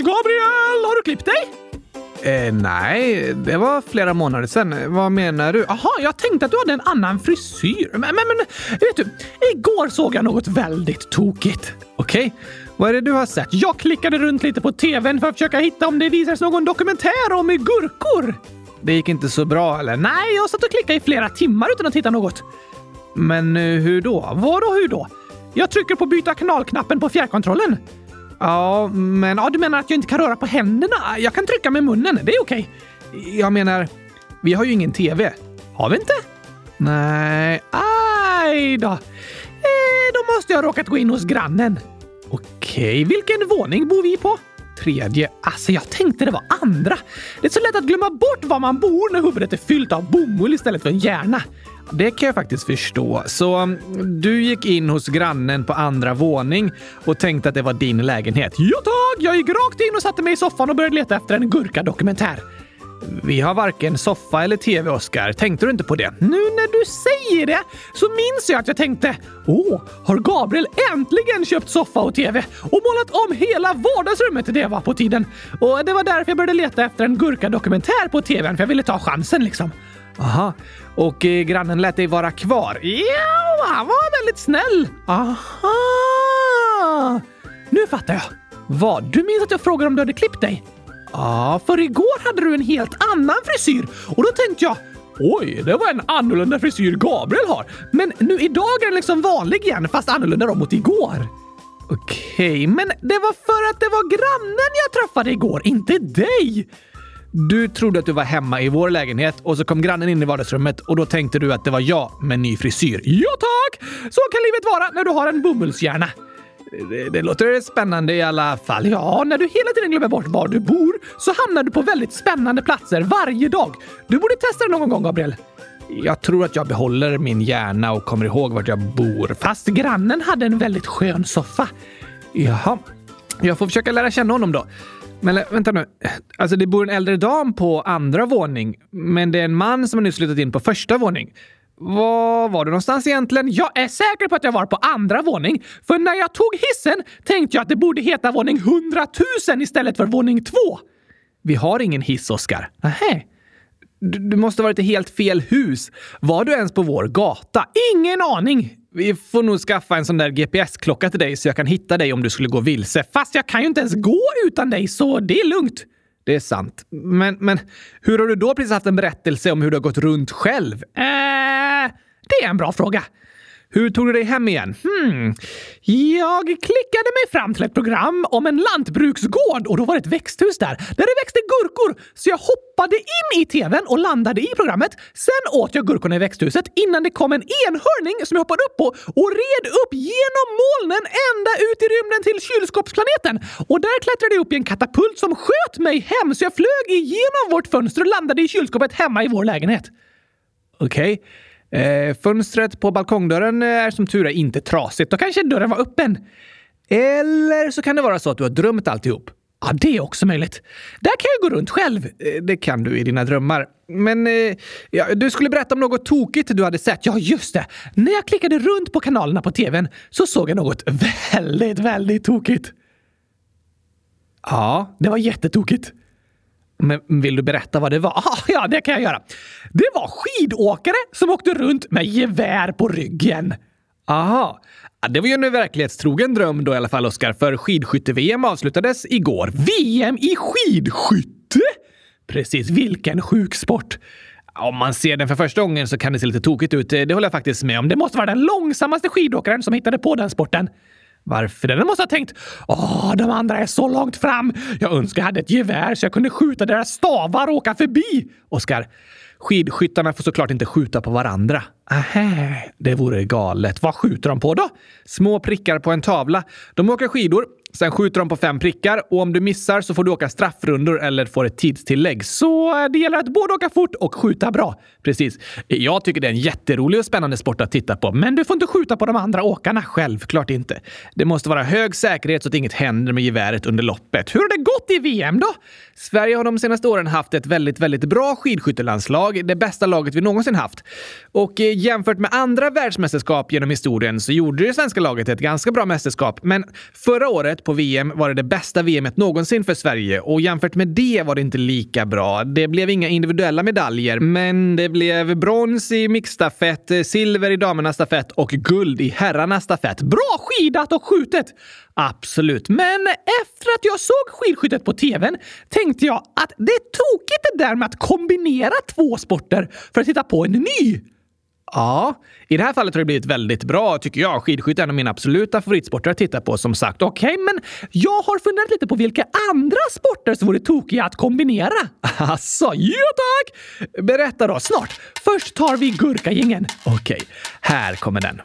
Oj, Gabriel! Har du klippt dig? Eh, nej, det var flera månader sedan. Vad menar du? Jaha, jag tänkte att du hade en annan frisyr. Men, men, men vet du, igår såg jag något väldigt tokigt. Okej, okay. vad är det du har sett? Jag klickade runt lite på tvn för att försöka hitta om det visades någon dokumentär om gurkor. Det gick inte så bra, eller? Nej, jag satt och klickade i flera timmar utan att hitta något. Men eh, hur då? Vadå hur då? Jag trycker på byta kanalknappen på fjärrkontrollen. Ja, men ja, du menar att jag inte kan röra på händerna? Jag kan trycka med munnen, det är okej. Jag menar, vi har ju ingen TV. Har vi inte? Nej. Aj då. Eh, då måste jag ha råkat gå in hos grannen. Okej, vilken våning bor vi på? Tredje. Alltså, jag tänkte det var andra. Det är så lätt att glömma bort var man bor när huvudet är fyllt av bomull istället för en hjärna. Det kan jag faktiskt förstå. Så um, du gick in hos grannen på andra våning och tänkte att det var din lägenhet? Ja tack! Jag gick rakt in och satte mig i soffan och började leta efter en gurkadokumentär. Vi har varken soffa eller tv, Oskar. Tänkte du inte på det? Nu när du säger det så minns jag att jag tänkte Åh, har Gabriel äntligen köpt soffa och tv och målat om hela vardagsrummet? Det var på tiden. Och det var därför jag började leta efter en gurkadokumentär på tvn, för jag ville ta chansen liksom. Aha, och eh, grannen lät dig vara kvar? Ja, han var väldigt snäll. Aha! Nu fattar jag. Vad? Du minns att jag frågade om du hade klippt dig? Ja, för igår hade du en helt annan frisyr och då tänkte jag Oj, det var en annorlunda frisyr Gabriel har. Men nu idag är den liksom vanlig igen, fast annorlunda då mot igår. Okej, okay, men det var för att det var grannen jag träffade igår, inte dig. Du trodde att du var hemma i vår lägenhet och så kom grannen in i vardagsrummet och då tänkte du att det var jag med ny frisyr. Ja tack! Så kan livet vara när du har en bomullshjärna. Det, det, låter spännande i alla fall. Ja, när du hela tiden glömmer bort var du bor så hamnar du på väldigt spännande platser varje dag. Du borde testa det någon gång, Gabriel. Jag tror att jag behåller min hjärna och kommer ihåg vart jag bor. Fast grannen hade en väldigt skön soffa. Jaha, jag får försöka lära känna honom då. Men eh, vänta nu. Alltså, det bor en äldre dam på andra våning, men det är en man som har nyss flyttat in på första våning. Var var du någonstans egentligen? Jag är säker på att jag var på andra våning, för när jag tog hissen tänkte jag att det borde heta våning 100 000 istället för våning 2. Vi har ingen hiss, Oskar. Nähä. Du, du måste ha varit i helt fel hus. Var du ens på vår gata? Ingen aning! Vi får nog skaffa en sån där GPS-klocka till dig så jag kan hitta dig om du skulle gå vilse. Fast jag kan ju inte ens gå utan dig, så det är lugnt. Det är sant. Men, men hur har du då precis haft en berättelse om hur du har gått runt själv? Eh... det är en bra fråga. Hur tog du dig hem igen? Hmm. Jag klickade mig fram till ett program om en lantbruksgård och då var det ett växthus där, där det växte gurkor. Så jag hoppade in i tvn och landade i programmet. Sen åt jag gurkorna i växthuset innan det kom en enhörning som jag hoppade upp på och red upp genom molnen ända ut i rymden till kylskåpsplaneten. Och där klättrade jag upp i en katapult som sköt mig hem så jag flög igenom vårt fönster och landade i kylskåpet hemma i vår lägenhet. Okej. Okay. Eh, fönstret på balkongdörren eh, är som tur är inte trasigt. Då kanske dörren var öppen. Eller så kan det vara så att du har drömt alltihop. Ja, det är också möjligt. Där kan jag gå runt själv. Eh, det kan du i dina drömmar. Men eh, ja, du skulle berätta om något tokigt du hade sett. Ja, just det. När jag klickade runt på kanalerna på tvn så såg jag något väldigt, väldigt tokigt. Ja, det var jättetokigt. Men vill du berätta vad det var? Ah, ja, det kan jag göra. Det var skidåkare som åkte runt med gevär på ryggen. Aha. Det var ju en verklighetstrogen dröm då i alla fall, Oskar, för skidskytte-VM avslutades igår. VM i skidskytte? Precis, vilken sjuk sport! Om man ser den för första gången så kan det se lite tokigt ut. Det håller jag faktiskt med om. Det måste vara den långsammaste skidåkaren som hittade på den sporten. Varför Den måste ha tänkt åh, de andra är så långt fram. Jag önskar jag hade ett gevär så jag kunde skjuta deras stavar och åka förbi. Oskar, skidskyttarna får såklart inte skjuta på varandra. Aha, det vore galet. Vad skjuter de på då? Små prickar på en tavla. De åker skidor Sen skjuter de på fem prickar och om du missar så får du åka straffrundor eller får ett tidstillägg. Så eh, det gäller att både åka fort och skjuta bra. Precis. Jag tycker det är en jätterolig och spännande sport att titta på. Men du får inte skjuta på de andra åkarna. Självklart inte. Det måste vara hög säkerhet så att inget händer med geväret under loppet. Hur har det gått i VM då? Sverige har de senaste åren haft ett väldigt, väldigt bra skidskyttelandslag. Det bästa laget vi någonsin haft. Och eh, jämfört med andra världsmästerskap genom historien så gjorde det svenska laget ett ganska bra mästerskap. Men förra året kvalet på VM var det det bästa VMet någonsin för Sverige och jämfört med det var det inte lika bra. Det blev inga individuella medaljer, men det blev brons i mixstafett, silver i damernas stafett och guld i herrarnas stafett. Bra skidat och skjutet! Absolut, men efter att jag såg skidskyttet på tvn tänkte jag att det är tokigt det där med att kombinera två sporter för att hitta på en ny. Ja, i det här fallet har det blivit väldigt bra tycker jag. Skidskytte är en av mina absoluta favoritsporter att titta på som sagt. Okej, okay, men jag har funderat lite på vilka andra sporter som vore tokiga att kombinera. Alltså, ja tack! Berätta då, snart. Först tar vi gurkagängen. Okej, okay, här kommer den.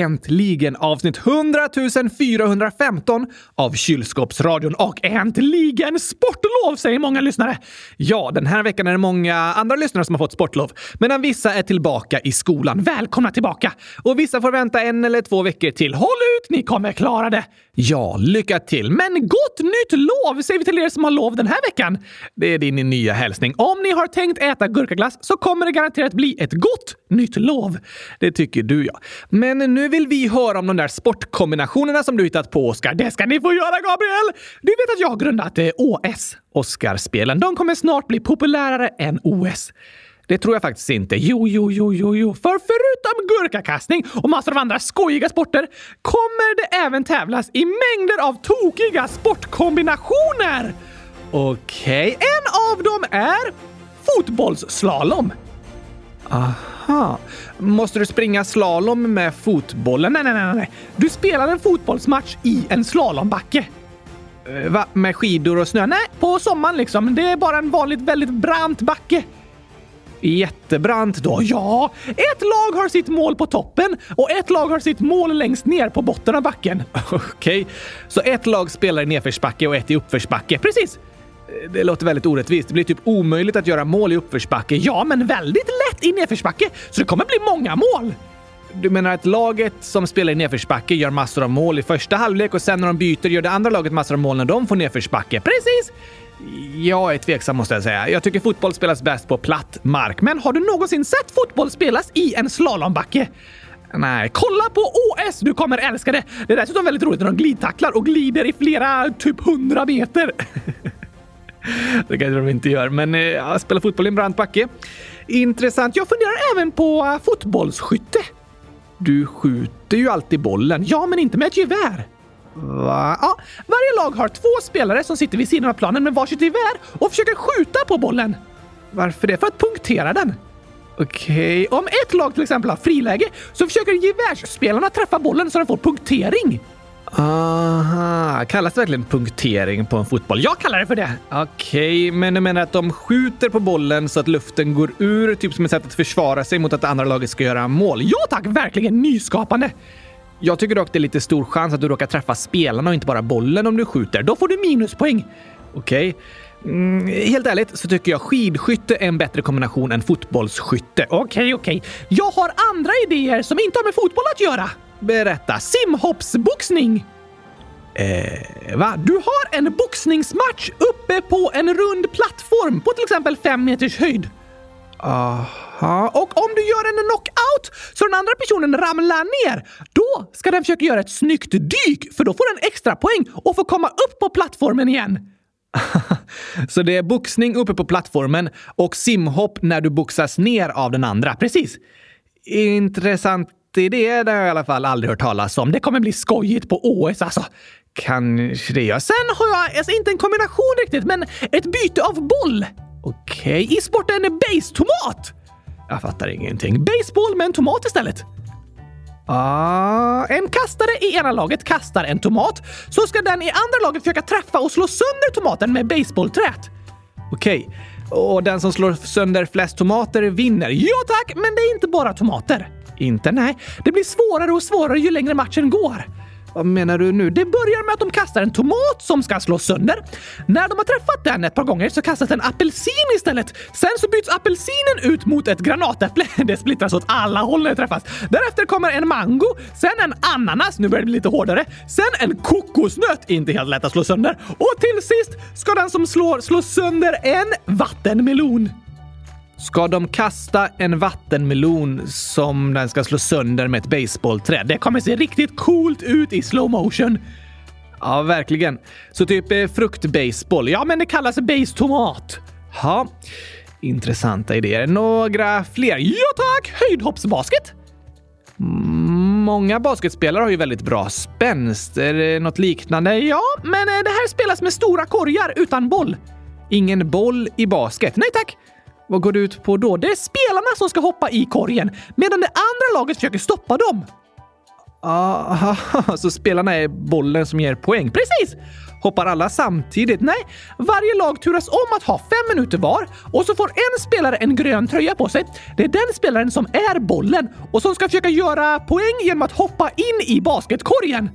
Äntligen avsnitt 100 415 av Kylskåpsradion och äntligen sportlov säger många lyssnare. Ja, den här veckan är det många andra lyssnare som har fått sportlov, medan vissa är tillbaka i skolan. Välkomna tillbaka! Och vissa får vänta en eller två veckor till. Håll ut, ni kommer klara det! Ja, lycka till! Men gott nytt lov säger vi till er som har lov den här veckan. Det är din nya hälsning. Om ni har tänkt äta gurkaglass så kommer det garanterat bli ett gott nytt lov. Det tycker du ja. Men nu vill vi höra om de där sportkombinationerna som du hittat på, Oskar. Det ska ni få göra, Gabriel! Du vet att jag har grundat eh, OS, Oscarspelen. De kommer snart bli populärare än OS. Det tror jag faktiskt inte. Jo, jo, jo, jo, jo. För förutom gurkakastning och massor av andra skojiga sporter kommer det även tävlas i mängder av tokiga sportkombinationer. Okej, okay. en av dem är fotbollsslalom. Aha. Måste du springa slalom med fotbollen? Nej, nej, nej, nej. Du spelar en fotbollsmatch i en slalombacke. Eh, va? Med skidor och snö? Nej, på sommaren liksom. Det är bara en vanligt väldigt brant backe. Jättebrant då? Ja! Ett lag har sitt mål på toppen och ett lag har sitt mål längst ner på botten av backen. Okej, okay. så ett lag spelar i nedförsbacke och ett i uppförsbacke. Precis! Det låter väldigt orättvist. Det blir typ omöjligt att göra mål i uppförsbacke. Ja, men väldigt lätt i nedförsbacke, så det kommer bli många mål. Du menar att laget som spelar i nedförsbacke gör massor av mål i första halvlek och sen när de byter gör det andra laget massor av mål när de får nedförsbacke? Precis! Jag är tveksam måste jag säga. Jag tycker fotboll spelas bäst på platt mark. Men har du någonsin sett fotboll spelas i en slalombacke? Nej, kolla på OS! Du kommer älska det! Det är dessutom väldigt roligt när de glidtacklar och glider i flera, typ hundra meter. det kanske de inte gör, men eh, spela fotboll i en brant backe. Intressant. Jag funderar även på eh, fotbollsskytte. Du skjuter ju alltid bollen. Ja, men inte med ett gevär. Va? Ja, varje lag har två spelare som sitter vid sidan av planen med varsitt gevär och försöker skjuta på bollen. Varför det? För att punktera den. Okej, okay. om ett lag till exempel har friläge så försöker gevärsspelarna träffa bollen så den får punktering. Aha, kallas det verkligen punktering på en fotboll? Jag kallar det för det. Okej, okay, men du menar att de skjuter på bollen så att luften går ur, typ som ett sätt att försvara sig mot att det andra laget ska göra mål? Ja tack, verkligen nyskapande! Jag tycker dock det är lite stor chans att du råkar träffa spelarna och inte bara bollen om du skjuter. Då får du minuspoäng. Okej. Okay. Mm, helt ärligt så tycker jag skidskytte är en bättre kombination än fotbollsskytte. Okej, okay, okej. Okay. Jag har andra idéer som inte har med fotboll att göra. Berätta. Simhoppsboxning! Eh, va? Du har en boxningsmatch uppe på en rund plattform på till exempel fem meters höjd. Aha. Och om du gör en knockout så den andra personen ramlar ner, då ska den försöka göra ett snyggt dyk för då får den extra poäng och får komma upp på plattformen igen. så det är boxning uppe på plattformen och simhopp när du boxas ner av den andra. Precis. Intressant idé, det har jag i alla fall aldrig hört talas om. Det kommer bli skojigt på OS alltså. Kanske det, ja. Sen har jag, alltså inte en kombination riktigt, men ett byte av boll. Okej, okay. i sporten base-tomat. Jag fattar ingenting. Baseball med en tomat istället. Ah, en kastare i ena laget kastar en tomat, så ska den i andra laget försöka träffa och slå sönder tomaten med baseballträt. Okej, okay. Och den som slår sönder flest tomater vinner. Ja tack, men det är inte bara tomater. Inte? Nej. Det blir svårare och svårare ju längre matchen går. Vad menar du nu? Det börjar med att de kastar en tomat som ska slås sönder. När de har träffat den ett par gånger så kastas en apelsin istället. Sen så byts apelsinen ut mot ett granatäpple. Det splittras åt alla håll när det träffas. Därefter kommer en mango, sen en ananas, nu börjar det bli lite hårdare, sen en kokosnöt, inte helt lätt att slå sönder. Och till sist ska den som slår slå sönder en vattenmelon. Ska de kasta en vattenmelon som den ska slå sönder med ett baseballträ? Det kommer se riktigt coolt ut i slow motion. Ja, verkligen. Så typ eh, fruktbaseball. Ja, men det kallas base-tomat. Ja, intressanta idéer. Några fler? Ja tack! Höjdhoppsbasket. Många basketspelare har ju väldigt bra spänst. Är det något liknande? Ja, men eh, det här spelas med stora korgar utan boll. Ingen boll i basket? Nej tack! Vad går det ut på då? Det är spelarna som ska hoppa i korgen medan det andra laget försöker stoppa dem. Aha, så spelarna är bollen som ger poäng? Precis! Hoppar alla samtidigt? Nej, varje lag turas om att ha fem minuter var och så får en spelare en grön tröja på sig. Det är den spelaren som är bollen och som ska försöka göra poäng genom att hoppa in i basketkorgen.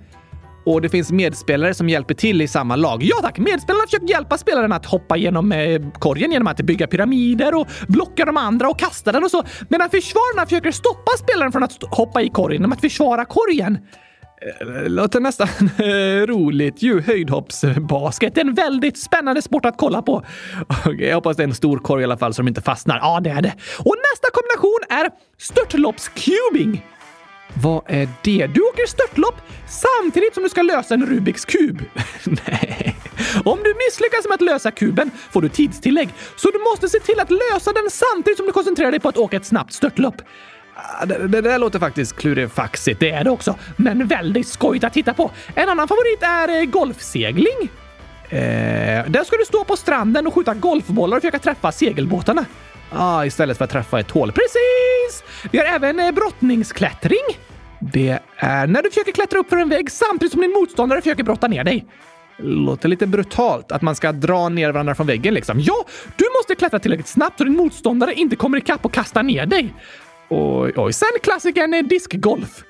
Och det finns medspelare som hjälper till i samma lag. Ja tack! Medspelarna försöker hjälpa spelaren att hoppa genom eh, korgen genom att bygga pyramider och blocka de andra och kasta den och så. Medan försvararna försöker stoppa spelaren från att hoppa i korgen genom att försvara korgen. Eh, låter nästan roligt ju. Höjdhoppsbasket. En väldigt spännande sport att kolla på. Okay, jag hoppas det är en stor korg i alla fall så de inte fastnar. Ja, det är det. Och nästa kombination är störtloppscubing. Vad är det? Du åker störtlopp samtidigt som du ska lösa en Rubiks kub. Nej. Om du misslyckas med att lösa kuben får du tidstillägg, så du måste se till att lösa den samtidigt som du koncentrerar dig på att åka ett snabbt störtlopp. Ah, det, det där låter faktiskt klurifaxigt. Det är det också, men väldigt skojigt att titta på. En annan favorit är eh, golfsegling. Eh, där ska du stå på stranden och skjuta golfbollar och försöka träffa segelbåtarna. Ah, istället för att träffa ett hål. Precis! Vi har även eh, brottningsklättring. Det är när du försöker klättra upp för en vägg samtidigt som din motståndare försöker brotta ner dig. Låter lite brutalt att man ska dra ner varandra från väggen liksom. Ja, du måste klättra tillräckligt snabbt så din motståndare inte kommer ikapp och kastar ner dig. Oj, oj. Sen klassikern eh, är diskgolf.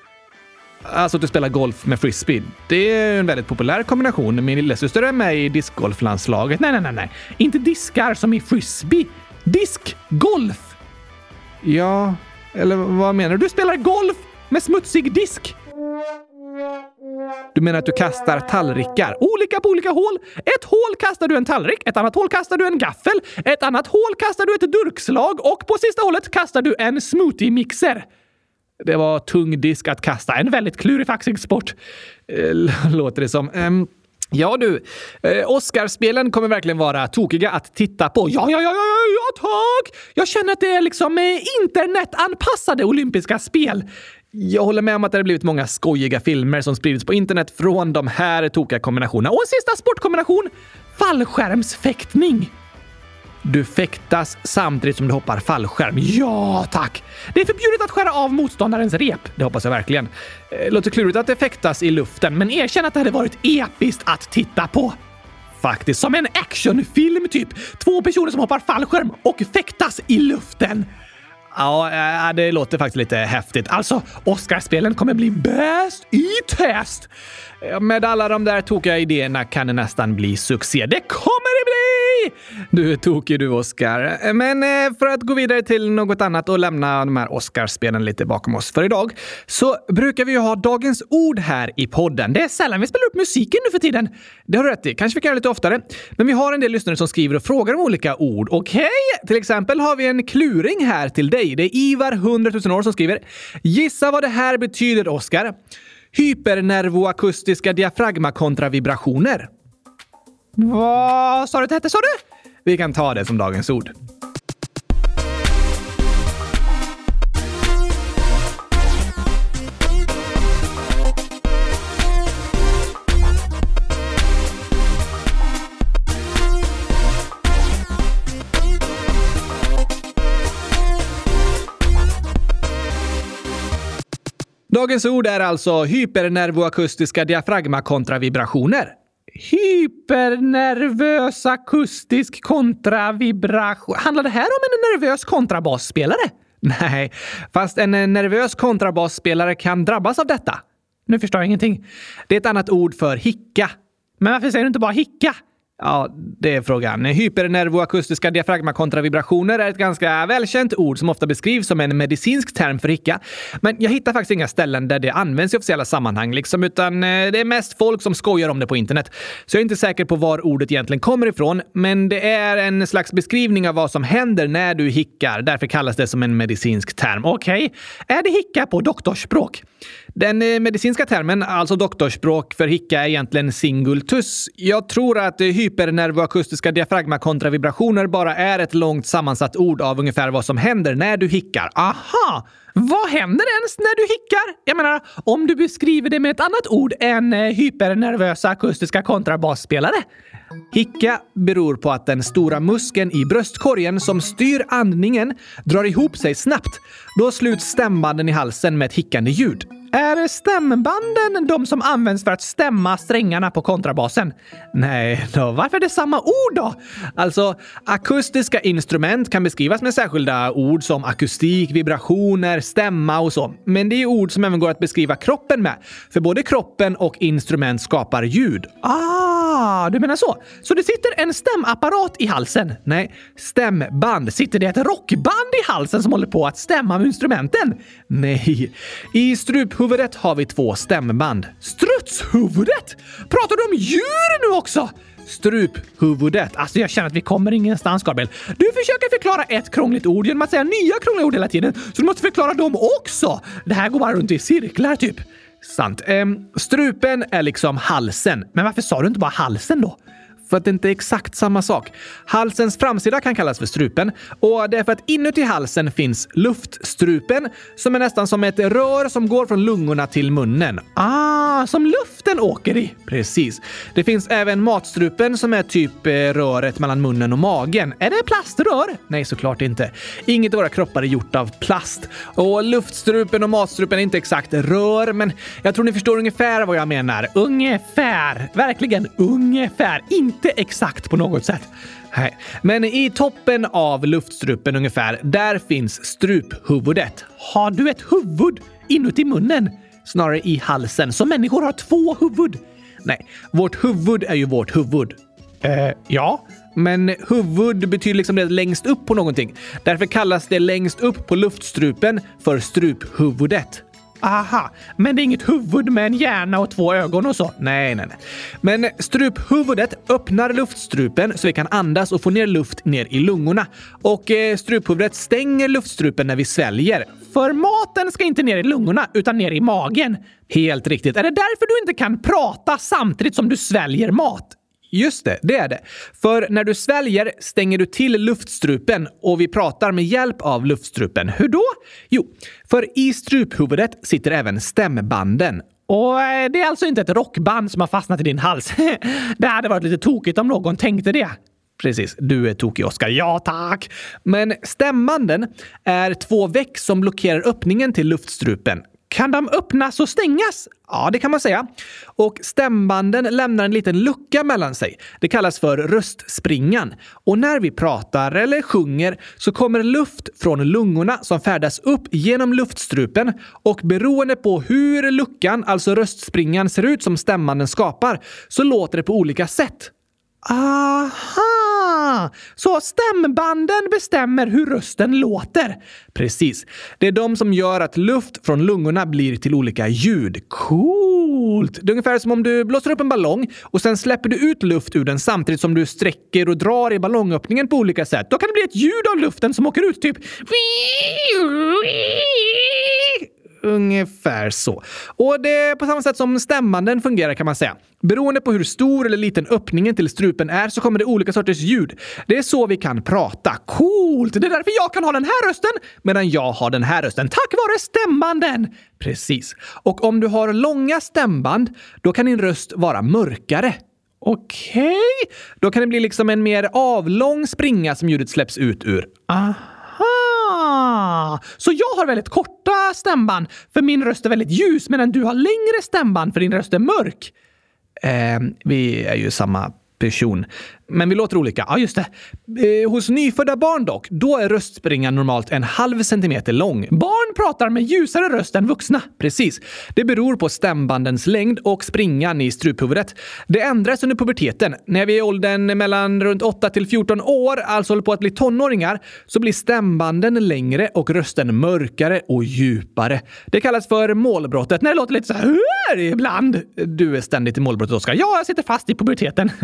Alltså att du spelar golf med frisbee. Det är en väldigt populär kombination. Min lillasyster är med i discgolflandslaget. Nej, nej, nej, nej. Inte diskar som i frisbee. Diskgolf! Ja, eller vad menar du? Du spelar golf med smutsig disk. Du menar att du kastar tallrikar? Olika på olika hål. Ett hål kastar du en tallrik, ett annat hål kastar du en gaffel, ett annat hål kastar du ett durkslag och på sista hålet kastar du en smoothie-mixer. Det var tung disk att kasta. En väldigt klurifaxig sport, eh, låter det som. Um, Ja du, eh, Oscarspelen kommer verkligen vara tokiga att titta på. Ja, ja, ja, ja, ja, tack! Jag känner att det är liksom eh, internetanpassade olympiska spel. Jag håller med om att det har blivit många skojiga filmer som spridits på internet från de här tokiga kombinationerna. Och en sista sportkombination, fallskärmsfäktning. Du fäktas samtidigt som du hoppar fallskärm. Ja, tack! Det är förbjudet att skära av motståndarens rep. Det hoppas jag verkligen. Eh, låter klurigt att det fäktas i luften, men erkänn att det hade varit episkt att titta på. Faktiskt som en actionfilm typ. Två personer som hoppar fallskärm och fäktas i luften. Ja, eh, det låter faktiskt lite häftigt. Alltså, Oscarspelen kommer bli bäst i test! Eh, med alla de där tokiga idéerna kan det nästan bli succé. Det kommer det bli! Du är tokig du, Oscar. Men eh, för att gå vidare till något annat och lämna de här Oscarspelen lite bakom oss för idag, så brukar vi ju ha dagens ord här i podden. Det är sällan vi spelar upp musiken nu för tiden. Det har du rätt i. Kanske vi kan göra lite oftare. Men vi har en del lyssnare som skriver och frågar om olika ord. Okej? Okay? Till exempel har vi en kluring här till dig. Det är Ivar, 100 000 år, som skriver. Gissa vad det här betyder, Oscar? Hypernervoakustiska diafragmakontravibrationer. Vad sa du att det hette, sa du? Vi kan ta det som dagens ord. Dagens ord är alltså hypernervoakustiska diafragmakontravibrationer. Hypernervös akustisk kontravibration. Handlar det här om en nervös kontrabasspelare? Nej, fast en eh, nervös kontrabasspelare kan drabbas av detta. Nu förstår jag ingenting. Det är ett annat ord för hicka. Men varför säger du inte bara hicka? Ja, det är frågan. Hypernervoakustiska diafragmakontravibrationer är ett ganska välkänt ord som ofta beskrivs som en medicinsk term för hicka. Men jag hittar faktiskt inga ställen där det används i officiella sammanhang, liksom, utan eh, det är mest folk som skojar om det på internet. Så jag är inte säker på var ordet egentligen kommer ifrån, men det är en slags beskrivning av vad som händer när du hickar. Därför kallas det som en medicinsk term. Okej. Okay. Är det hicka på doktorsspråk? Den eh, medicinska termen, alltså doktorspråk för hicka, är egentligen singultus. Jag tror att eh, hypernervoakustiska diafragmakontravibrationer bara är ett långt sammansatt ord av ungefär vad som händer när du hickar. Aha! Vad händer ens när du hickar? Jag menar, om du beskriver det med ett annat ord än eh, hypernervösa akustiska kontrabasspelare. Hicka beror på att den stora muskeln i bröstkorgen som styr andningen drar ihop sig snabbt. Då sluts stämbanden i halsen med ett hickande ljud. Är stämbanden de som används för att stämma strängarna på kontrabasen? Nej, då, varför är det samma ord då? Alltså, akustiska instrument kan beskrivas med särskilda ord som akustik, vibrationer, stämma och så. Men det är ord som även går att beskriva kroppen med. För både kroppen och instrument skapar ljud. Ah, du menar så? Så det sitter en stämapparat i halsen? Nej, stämband. Sitter det ett rockband i halsen som håller på att stämma med instrumenten? Nej. I strutshuvudet har vi två stämband. Strutshuvudet? Pratar du om djur nu också? Struphuvudet. Alltså jag känner att vi kommer ingenstans, Gabriel. Du försöker förklara ett krångligt ord genom att säga nya krångliga ord hela tiden, så du måste förklara dem också. Det här går bara runt i cirklar, typ. Sant. Ehm, strupen är liksom halsen. Men varför sa du inte bara halsen då? För att det inte är exakt samma sak. Halsens framsida kan kallas för strupen och det är för att inuti halsen finns luftstrupen som är nästan som ett rör som går från lungorna till munnen. Ah, som luften åker i! Precis. Det finns även matstrupen som är typ eh, röret mellan munnen och magen. Är det plaströr? Nej, såklart inte. Inget av våra kroppar är gjort av plast. Och luftstrupen och matstrupen är inte exakt rör, men jag tror ni förstår ungefär vad jag menar. Ungefär. Verkligen ungefär. Inte inte exakt på något sätt. Nej, men i toppen av luftstrupen ungefär, där finns struphuvudet. Har du ett huvud inuti munnen? Snarare i halsen, så människor har två huvud. Nej, vårt huvud är ju vårt huvud. Eh, ja. Men huvud betyder liksom det längst upp på någonting. Därför kallas det längst upp på luftstrupen för struphuvudet. Aha, men det är inget huvud med en hjärna och två ögon och så? Nej, nej, nej. Men struphuvudet öppnar luftstrupen så vi kan andas och få ner luft ner i lungorna. Och eh, struphuvudet stänger luftstrupen när vi sväljer. För maten ska inte ner i lungorna utan ner i magen. Helt riktigt. Är det därför du inte kan prata samtidigt som du sväljer mat? Just det, det är det. För när du sväljer stänger du till luftstrupen och vi pratar med hjälp av luftstrupen. Hur då? Jo, för i struphuvudet sitter även stämbanden. Och eh, det är alltså inte ett rockband som har fastnat i din hals. det hade varit lite tokigt om någon tänkte det. Precis, du är tokig Oskar. Ja, tack! Men stämbanden är två veck som blockerar öppningen till luftstrupen. Kan de öppnas och stängas? Ja, det kan man säga. Och stämbanden lämnar en liten lucka mellan sig. Det kallas för röstspringan. Och när vi pratar eller sjunger så kommer luft från lungorna som färdas upp genom luftstrupen och beroende på hur luckan, alltså röstspringan, ser ut som stämbanden skapar så låter det på olika sätt. Aha! Så stämbanden bestämmer hur rösten låter? Precis. Det är de som gör att luft från lungorna blir till olika ljud. Coolt! Det är ungefär som om du blåser upp en ballong och sen släpper du ut luft ur den samtidigt som du sträcker och drar i ballongöppningen på olika sätt. Då kan det bli ett ljud av luften som åker ut, typ Ungefär så. Och det är på samma sätt som stämmanden fungerar kan man säga. Beroende på hur stor eller liten öppningen till strupen är så kommer det olika sorters ljud. Det är så vi kan prata. Coolt! Det är därför jag kan ha den här rösten medan jag har den här rösten. Tack vare stämbanden! Precis. Och om du har långa stämband, då kan din röst vara mörkare. Okej? Okay. Då kan det bli liksom en mer avlång springa som ljudet släpps ut ur. Aha! Så jag har väldigt korta stämband för min röst är väldigt ljus medan du har längre stämband för din röst är mörk. Eh, vi är ju samma person. Men vi låter olika. Ja, just det. Eh, hos nyfödda barn dock, då är röstspringan normalt en halv centimeter lång. Barn pratar med ljusare röst än vuxna. Precis. Det beror på stämbandens längd och springan i struphuvudet. Det ändras under puberteten. När vi är i åldern mellan runt 8 till 14 år, alltså håller på att bli tonåringar, så blir stämbanden längre och rösten mörkare och djupare. Det kallas för målbrottet när det låter lite så här ibland. Du är ständigt i målbrottet, Oskar. Ja, jag sitter fast i puberteten.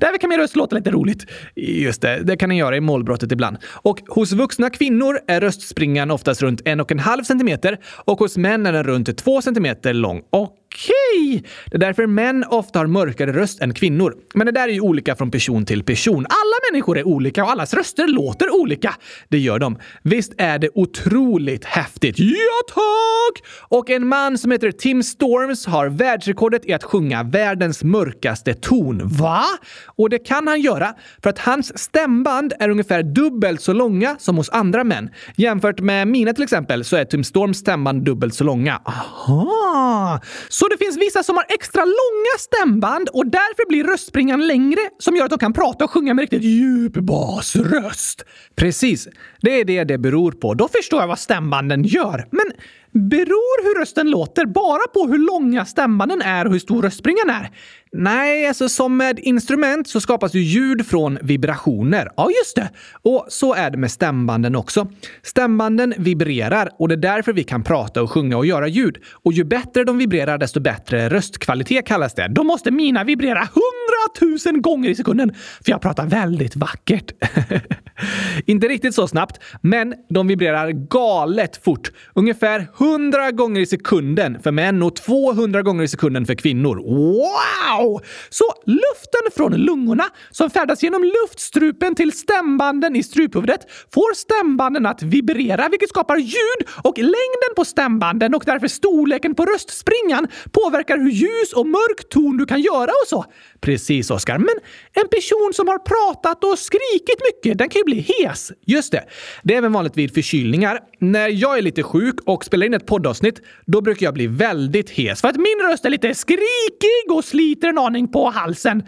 Därför kan min röst låta lite roligt. Just det, det kan den göra i målbrottet ibland. Och hos vuxna kvinnor är röstspringan oftast runt en och en halv centimeter och hos män är den runt två centimeter lång. Och Okej! Det är därför män ofta har mörkare röst än kvinnor. Men det där är ju olika från person till person. Alla människor är olika och allas röster låter olika. Det gör de. Visst är det otroligt häftigt? Ja, tack! Och en man som heter Tim Storms har världsrekordet i att sjunga världens mörkaste ton. Va? Och det kan han göra för att hans stämband är ungefär dubbelt så långa som hos andra män. Jämfört med mina till exempel så är Tim Storms stämband dubbelt så långa. Aha! Så det finns vissa som har extra långa stämband och därför blir röstspringan längre som gör att de kan prata och sjunga med riktigt djup basröst. Precis. Det är det det beror på. Då förstår jag vad stämbanden gör. Men beror hur rösten låter bara på hur långa stämbanden är och hur stor röstspringan är? Nej, alltså som med instrument så skapas ju ljud från vibrationer. Ja, just det. Och så är det med stämbanden också. Stämbanden vibrerar och det är därför vi kan prata och sjunga och göra ljud. Och ju bättre de vibrerar, desto bättre röstkvalitet kallas det. Då måste mina vibrera hundratusen gånger i sekunden, för jag pratar väldigt vackert. Inte riktigt så snabbt, men de vibrerar galet fort. Ungefär 100 gånger i sekunden för män och 200 gånger i sekunden för kvinnor. Wow! Så luften från lungorna som färdas genom luftstrupen till stämbanden i struphuvudet får stämbanden att vibrera, vilket skapar ljud och längden på stämbanden och därför storleken på röstspringan påverkar hur ljus och mörk ton du kan göra och så. Precis, Oskar. Men en person som har pratat och skrikit mycket, den kan ju bli hes. Just det. Det är även vanligt vid förkylningar. När jag är lite sjuk och spelar in ett poddavsnitt, då brukar jag bli väldigt hes för att min röst är lite skrikig och sliter en aning på halsen.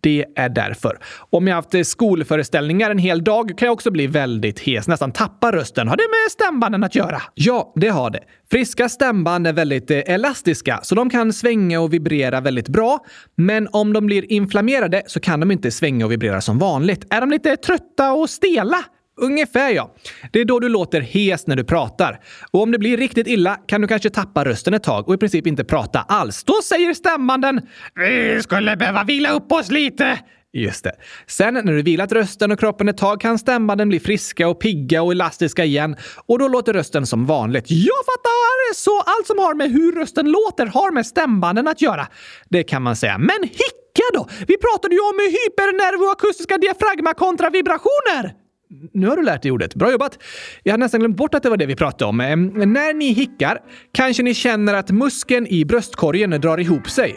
Det är därför. Om jag haft eh, skolföreställningar en hel dag kan jag också bli väldigt hes, nästan tappa rösten. Har det med stämbanden att göra? Ja, det har det. Friska stämband är väldigt eh, elastiska, så de kan svänga och vibrera väldigt bra. Men om de blir inflammerade så kan de inte svänga och vibrera som vanligt. Är de lite trötta och stela? Ungefär ja. Det är då du låter hes när du pratar. Och om det blir riktigt illa kan du kanske tappa rösten ett tag och i princip inte prata alls. Då säger stämbanden “Vi skulle behöva vila upp oss lite”. Just det. Sen när du vilat rösten och kroppen ett tag kan stämbanden bli friska och pigga och elastiska igen och då låter rösten som vanligt. Jag fattar! Så allt som har med hur rösten låter har med stämbanden att göra. Det kan man säga. Men hicka då? Vi pratade ju om hypernervoakustiska diafragma kontra vibrationer! Nu har du lärt dig ordet. Bra jobbat! Jag hade nästan glömt bort att det var det vi pratade om. När ni hickar kanske ni känner att muskeln i bröstkorgen drar ihop sig.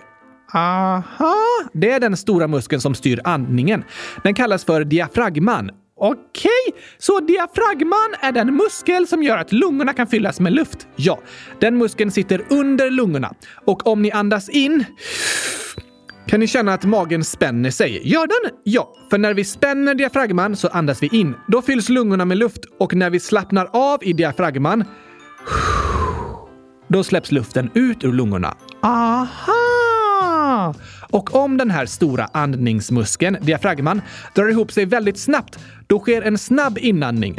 Aha! Det är den stora muskeln som styr andningen. Den kallas för diafragman. Okej, så diafragman är den muskel som gör att lungorna kan fyllas med luft? Ja, den muskeln sitter under lungorna. Och om ni andas in kan ni känna att magen spänner sig? Gör den? Ja, för när vi spänner diafragman så andas vi in. Då fylls lungorna med luft och när vi slappnar av i diafragman då släpps luften ut ur lungorna. Aha! Och om den här stora andningsmuskeln, diafragman, drar ihop sig väldigt snabbt, då sker en snabb inandning.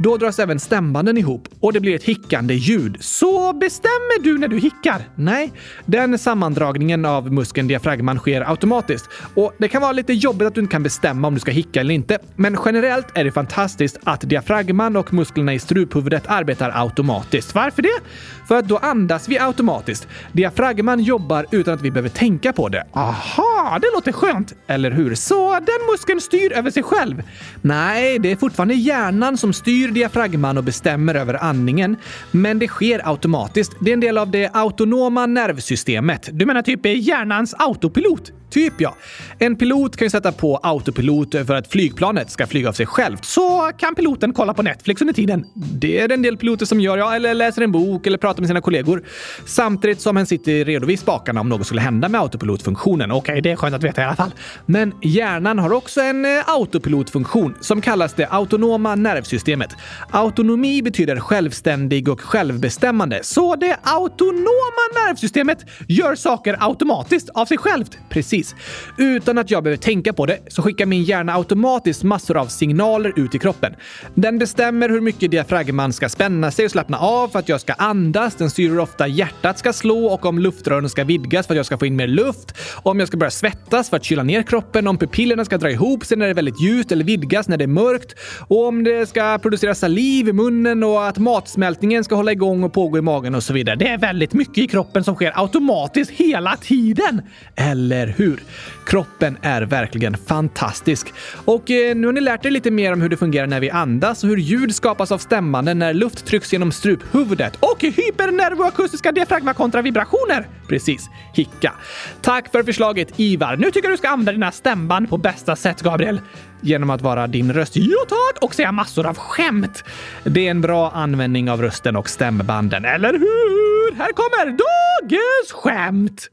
Då dras även stämbanden ihop och det blir ett hickande ljud. Så bestämmer du när du hickar? Nej, den sammandragningen av muskeln diafragman sker automatiskt. Och det kan vara lite jobbigt att du inte kan bestämma om du ska hicka eller inte. Men generellt är det fantastiskt att diafragman och musklerna i struphuvudet arbetar automatiskt. Varför det? För att då andas vi automatiskt. Diafragman jobbar utan att vi behöver tänka på det. Aha, det låter skönt. Eller hur? Så den muskeln styr över sig själv? Nej, det är fortfarande hjärnan som styr diafragman och bestämmer över andningen, men det sker automatiskt. Det är en del av det autonoma nervsystemet. Du menar typ hjärnans autopilot? Typ ja. En pilot kan ju sätta på autopilot för att flygplanet ska flyga av sig självt. Så kan piloten kolla på Netflix under tiden? Det är en del piloter som gör, ja, eller läser en bok eller pratar med sina kollegor. Samtidigt som hen sitter redo vid spakarna om något skulle hända med autopilotfunktionen. Okej, okay, det är skönt att veta i alla fall. Men hjärnan har också en eh, autopilotfunktion som kallas det autonoma nervsystemet. Autonomi betyder självständig och självbestämmande. Så det autonoma nervsystemet gör saker automatiskt av sig självt? Precis. Utan att jag behöver tänka på det så skickar min hjärna automatiskt massor av signaler ut i kroppen. Den bestämmer hur mycket diafragman ska spänna sig och slappna av för att jag ska andas. Den styr hur ofta hjärtat ska slå och om luftrören ska vidgas för att jag ska få in mer luft. Om jag ska börja svettas för att kyla ner kroppen. Om pupillerna ska dra ihop sig när det är väldigt ljust eller vidgas när det är mörkt. Och om det ska producera saliv i munnen och att matsmältningen ska hålla igång och pågå i magen och så vidare. Det är väldigt mycket i kroppen som sker automatiskt hela tiden. Eller hur? Kroppen är verkligen fantastisk. Och eh, nu har ni lärt er lite mer om hur det fungerar när vi andas och hur ljud skapas av stämbanden när luft trycks genom struphuvudet. Och hypernervoakustiska diafragma kontra vibrationer. Precis. Hicka. Tack för förslaget Ivar. Nu tycker jag du ska använda dina stämband på bästa sätt, Gabriel genom att vara din röst. Ja tack! Och säga massor av skämt. Det är en bra användning av rösten och stämbanden, eller hur? Här kommer dagens skämt!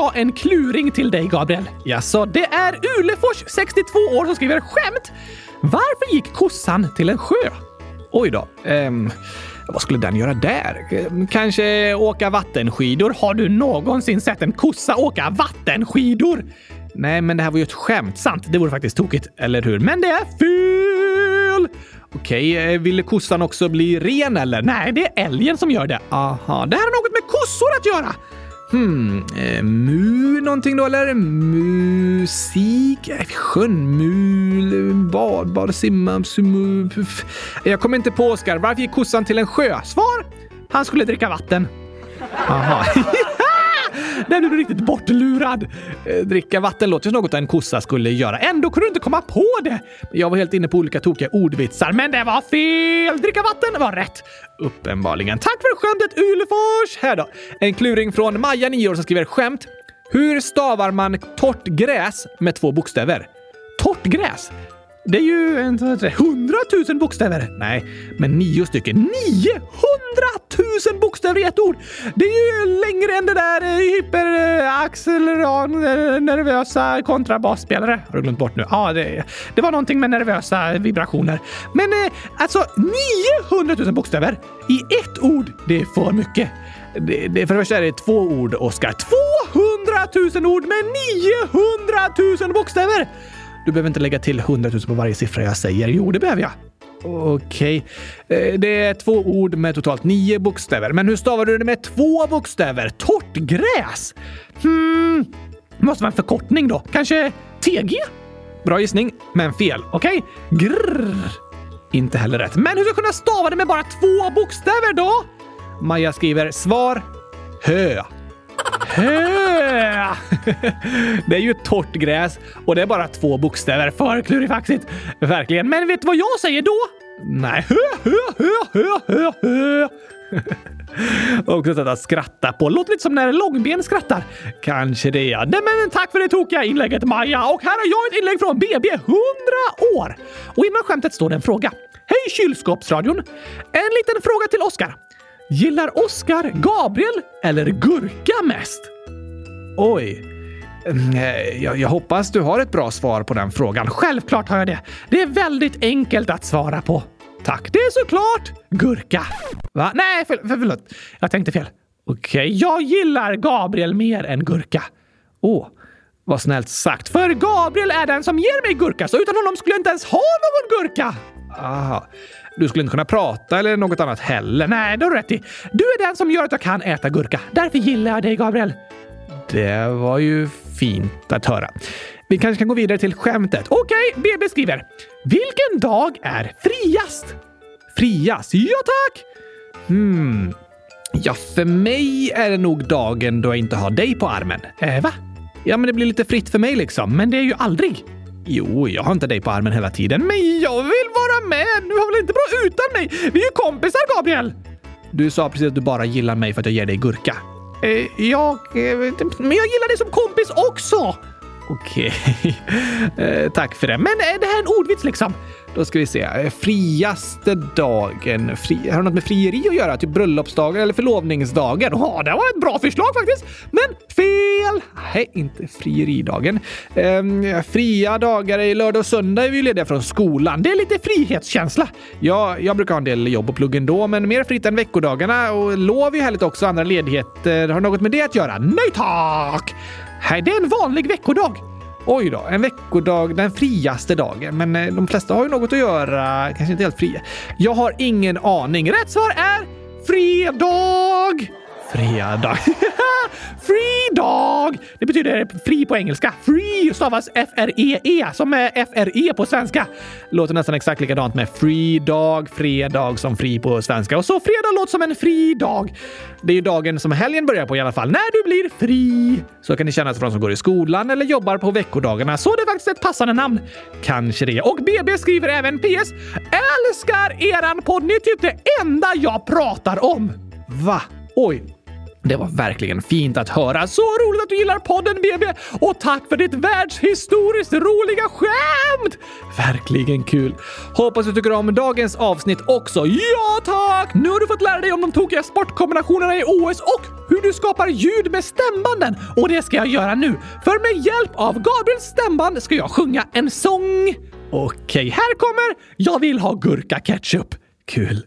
Jag en kluring till dig, Gabriel. Jaså, det är Ulefors, 62 år, som skriver skämt. Varför gick kossan till en sjö? Oj då. Um, vad skulle den göra där? Kanske åka vattenskidor? Har du någonsin sett en kossa åka vattenskidor? Nej, men det här var ju ett skämt. Sant, det vore faktiskt tokigt, eller hur? Men det är fel! Okej, eh, ville kossan också bli ren eller? Nej, det är älgen som gör det. Aha, det här har något med kossor att göra! Hmm, eh, mu någonting då eller? Musik? Eh, sjön? Mul? Bad? Bad? Simma? Sumu? Jag kommer inte på Oskar. Varför gick kossan till en sjö? Svar? Han skulle dricka vatten. Aha. Där blev du riktigt bortlurad. Eh, dricka vatten låter som något en kossa skulle göra. Ändå kunde du inte komma på det. Jag var helt inne på olika tokiga ordvitsar, men det var fel! Dricka vatten var rätt. Uppenbarligen. Tack för skämtet Ulefors! Här då. En kluring från Maja, 9 år, som skriver skämt. Hur stavar man torrt gräs med två bokstäver? Torrt gräs? Det är ju hundratusen bokstäver. Nej, men nio stycken. 900 000 bokstäver i ett ord! Det är ju längre än det där eh, hyperacceleran nervösa kontrabasspelare. Har du glömt bort nu? Ja, det, det var någonting med nervösa vibrationer. Men eh, alltså 900 000 bokstäver i ett ord, det är för mycket. Det, det, för det första är det två ord, Oskar. 200 000 ord med 900 000 bokstäver! Du behöver inte lägga till 100 000 på varje siffra jag säger. Jo, det behöver jag. Okej. Okay. Det är två ord med totalt nio bokstäver. Men hur stavar du det med två bokstäver? Torrt gräs? Hmm, måste vara en förkortning då. Kanske TG? Bra gissning, men fel. Okej. Okay. Grrr. Inte heller rätt. Men hur ska jag kunna stava det med bara två bokstäver då? Maja skriver svar hö. Hö! Det är ju torrt gräs och det är bara två bokstäver. För klurifaxigt. Verkligen. Men vet du vad jag säger då? Nej. Hö, hö, hö, hö, hö, hö. Också sätt att skratta på. Låter lite som när Långben skrattar. Kanske det, ja. Nej, men tack för det tokiga inlägget, Maja. Och här har jag ett inlägg från BB 100 år. Och innan skämtet står det en fråga. Hej kylskåpsradion! En liten fråga till Oskar. Gillar Oskar Gabriel eller gurka mest? Oj. Jag, jag, hoppas du har ett bra svar på den frågan. Självklart har jag det. Det är väldigt enkelt att svara på. Tack. Det är såklart gurka. Va? Nej, för, för, förlåt. Jag tänkte fel. Okej, okay. jag gillar Gabriel mer än gurka. Åh, oh, vad snällt sagt. För Gabriel är den som ger mig gurka, så utan honom skulle jag inte ens ha någon gurka. Aha. Du skulle inte kunna prata eller något annat heller. Nej, det har du rätt i. Du är den som gör att jag kan äta gurka. Därför gillar jag dig, Gabriel. Det var ju fint att höra. Vi kanske kan gå vidare till skämtet. Okej, okay, BB skriver. Vilken dag är friast? frias. Ja tack! Hmm. Ja, för mig är det nog dagen då jag inte har dig på armen. Eh, va? Ja, men det blir lite fritt för mig liksom. Men det är ju aldrig. Jo, jag har inte dig på armen hela tiden. Men jag vill vara med! Du har väl inte bra utan mig? Vi är ju kompisar, Gabriel! Du sa precis att du bara gillar mig för att jag ger dig gurka. Eh, jag... Eh, men jag gillar dig som kompis också! Okej. eh, tack för det. Men eh, det här är en ordvits liksom. Då ska vi se. Friaste dagen. Fri, har det något med frieri att göra? Typ bröllopsdagen eller förlovningsdagen? Ja, det var ett bra förslag faktiskt. Men fel! Nej, inte frieridagen. Ehm, fria dagar i lördag och söndag är vi lediga från skolan. Det är lite frihetskänsla. Ja, jag brukar ha en del jobb och plugg ändå, men mer fritt än veckodagarna. Och lov är härligt också, andra ledigheter. Har något med det att göra? Nej tack! Nej, det är en vanlig veckodag. Oj då, en veckodag, den friaste dagen. Men eh, de flesta har ju något att göra, kanske inte helt fria. Jag har ingen aning. Rätt svar är fredag! Fredag. Free dog! Det betyder fri på engelska. Free stavas F-R-E-E -E, som är F-R-E på svenska. Låter nästan exakt likadant med free dag, fredag som fri på svenska. Och så fredag låter som en fri dag. Det är ju dagen som helgen börjar på i alla fall, när du blir fri. Så kan det kännas för de som går i skolan eller jobbar på veckodagarna, så det är faktiskt ett passande namn. Kanske det. Och BB skriver även PS. Älskar eran podd! Ni är typ det enda jag pratar om. Va? Oj, det var verkligen fint att höra. Så roligt att du gillar podden BB! Och tack för ditt världshistoriskt roliga skämt! Verkligen kul. Hoppas du tycker om dagens avsnitt också. Ja tack! Nu har du fått lära dig om de tokiga sportkombinationerna i OS och hur du skapar ljud med stämbanden. Och det ska jag göra nu. För med hjälp av Gabriels stämband ska jag sjunga en sång. Okej, här kommer Jag vill ha gurka ketchup. Kul!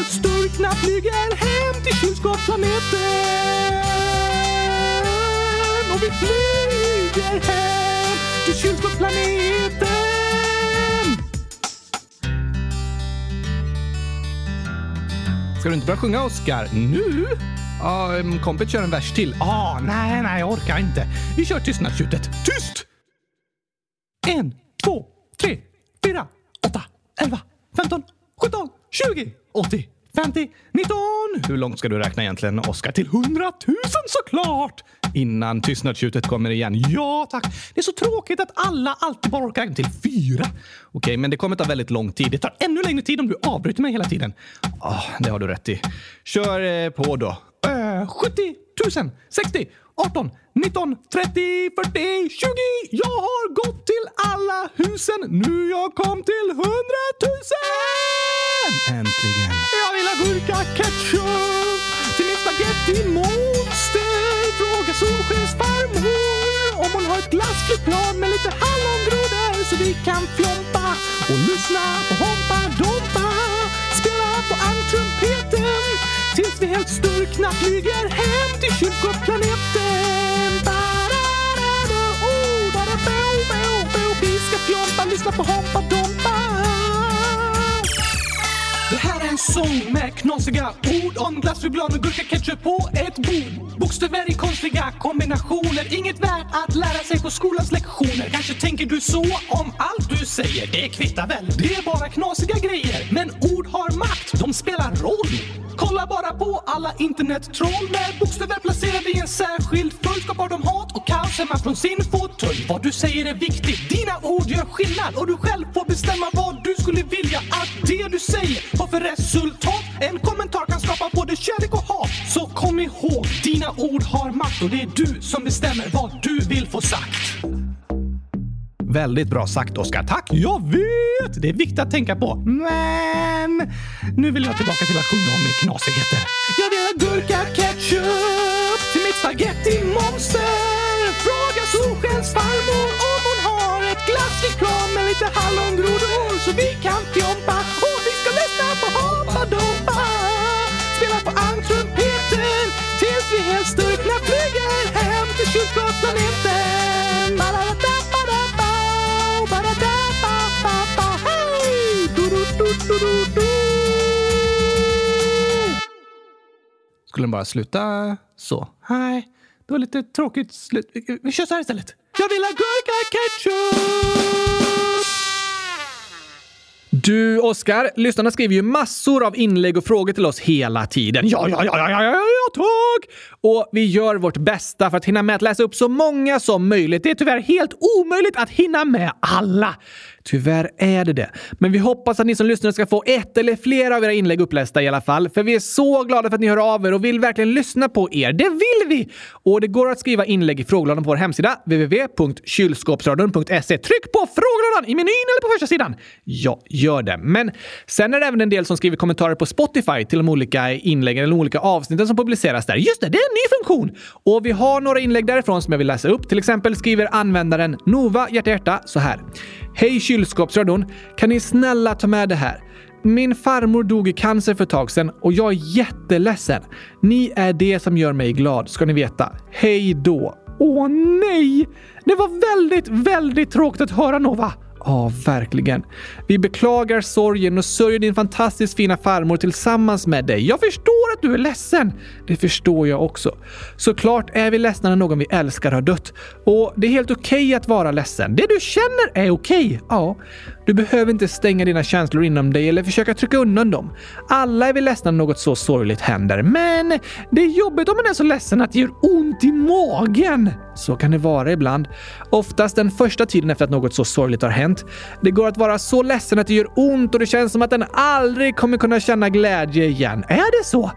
tills sturkna flyger hem till kylskåpsplaneten. Och vi flyger hem till kylskåpsplaneten. Ska du inte börja sjunga, Oskar? Nu? Ja, um, kompet kör en vers till. Ah, nej, nej, jag orkar inte. Vi kör tystnadstjutet. Tyst! En, två, tre, fyra, åtta, elva, femton, sjutton, tjugo, åttio, femtio, nitton. Hur långt ska du räkna egentligen, Oskar? Till 100 000 såklart! Innan tystnadstjutet kommer igen. Ja, tack. Det är så tråkigt att alla alltid bara orkar räkna till fyra. Okej, men det kommer ta väldigt lång tid. Det tar ännu längre tid om du avbryter mig hela tiden. Oh, det har du rätt i. Kör eh, på då. Uh, 70 000, 60, 18, 19, 30, 40, 20. Jag har gått till alla husen. Nu jag kom till 100 000! Äntligen. Jag vill ha gurka ketchup till mitt spagettimonster. Fråga Solskens farmor om hon har ett glassflygplan med lite hallongrodor så vi kan fjompa och lyssna på Hompa Dompa. Spela på almtrumpeten tills vi helt sturkna flyger hem till kyrkoplaneten. Lyssna på Hompa Dompa. Det här är en sång med knasiga ord om glass, choklad och gurka ketchup på ett bord. Bokstäver i konstiga kombinationer, inget värt att lära sig på skolans lektioner. Kanske tänker du så om allt du säger, det kvittar väl, det är bara knasiga grejer. Men ord har makt, de spelar roll. Kolla bara på alla internettroll med bokstäver placerade i en särskild följd skapar de hat hemma från sin fåtölj. Vad du säger är viktigt, dina ord gör skillnad och du själv får bestämma vad du skulle vilja att det du säger har för resultat. En kommentar kan skapa både kärlek och hat. Så kom ihåg, dina ord har makt och det är du som bestämmer vad du vill få sagt. Väldigt bra sagt, Oskar. Tack! Jag vet! Det är viktigt att tänka på. Men nu vill jag tillbaka till att sjunga om knasigheter. Jag vill ha gurka ketchup till mitt spagetti-monster. Solskens farmor om hon har ett glasslikör med lite hallongrodor så vi kan fjompa och vi ska lyssna på Hoppa Dompa. Spela på angtrumpeten tills vi helt styrkna flyger hem till! Du-du-du-du-du-du. Skulle den bara sluta så? Nej, det var lite tråkigt slut. Vi- Vi kör så här istället. Jag vill ha gurka ketchup! Du, Oskar, lyssnarna skriver ju massor av inlägg och frågor till oss hela tiden. Ja, ja, ja, ja, ja, ja, ja, tack! Och vi gör vårt bästa för att hinna med att läsa upp så många som möjligt. Det är tyvärr helt omöjligt att hinna med alla. Tyvärr är det det. Men vi hoppas att ni som lyssnar ska få ett eller flera av era inlägg upplästa i alla fall. För vi är så glada för att ni hör av er och vill verkligen lyssna på er. Det vill vi! Och det går att skriva inlägg i frågelådan på vår hemsida www.kylskåpsradion.se. Tryck på frågelådan i menyn eller på första sidan. Ja, gör det. Men sen är det även en del som skriver kommentarer på Spotify till de olika inläggen eller de olika avsnitten som publiceras där. Just det, det är en ny funktion! Och vi har några inlägg därifrån som jag vill läsa upp. Till exempel skriver användaren Nova hjärta hjärta så här. Hej kylskåpsradion! Kan ni snälla ta med det här? Min farmor dog i cancer för ett tag sedan och jag är jätteledsen. Ni är det som gör mig glad, ska ni veta. Hej då! Åh nej! Det var väldigt, väldigt tråkigt att höra Nova. Ja, verkligen. Vi beklagar sorgen och sörjer din fantastiskt fina farmor tillsammans med dig. Jag förstår att du är ledsen. Det förstår jag också. Såklart är vi ledsna när någon vi älskar har dött. Och det är helt okej att vara ledsen. Det du känner är okej. Ja, du behöver inte stänga dina känslor inom dig eller försöka trycka undan dem. Alla är vi ledsna när något så sorgligt händer, men Det är jobbigt om man är så ledsen att det gör ont i magen. så kan det vara ibland. Oftast den första tiden efter att något så sorgligt har hänt. Det går att vara så ledsen att det gör ont och det känns som att den aldrig kommer kunna känna glädje igen. Är det så?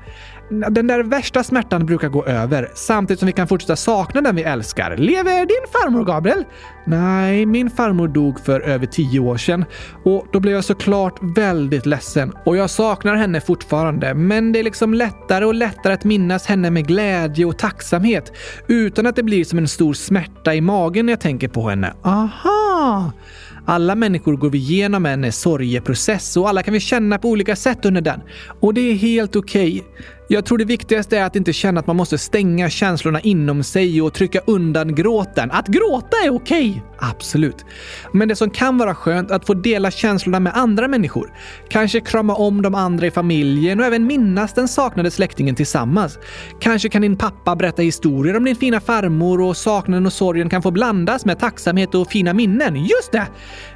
Den där värsta smärtan brukar gå över samtidigt som vi kan fortsätta sakna den vi älskar. Lever din farmor Gabriel? Nej, min farmor dog för över tio år sedan och då blev jag såklart väldigt ledsen och jag saknar henne fortfarande. Men det är liksom lättare och lättare att minnas henne med glädje och tacksamhet utan att det blir som en stor smärta i magen när jag tänker på henne. Aha! Alla människor går vi igenom en sorgeprocess och alla kan vi känna på olika sätt under den. Och det är helt okej. Jag tror det viktigaste är att inte känna att man måste stänga känslorna inom sig och trycka undan gråten. Att gråta är okej. Absolut. Men det som kan vara skönt är att få dela känslorna med andra människor. Kanske krama om de andra i familjen och även minnas den saknade släktingen tillsammans. Kanske kan din pappa berätta historier om din fina farmor och saknaden och sorgen kan få blandas med tacksamhet och fina minnen. Just det!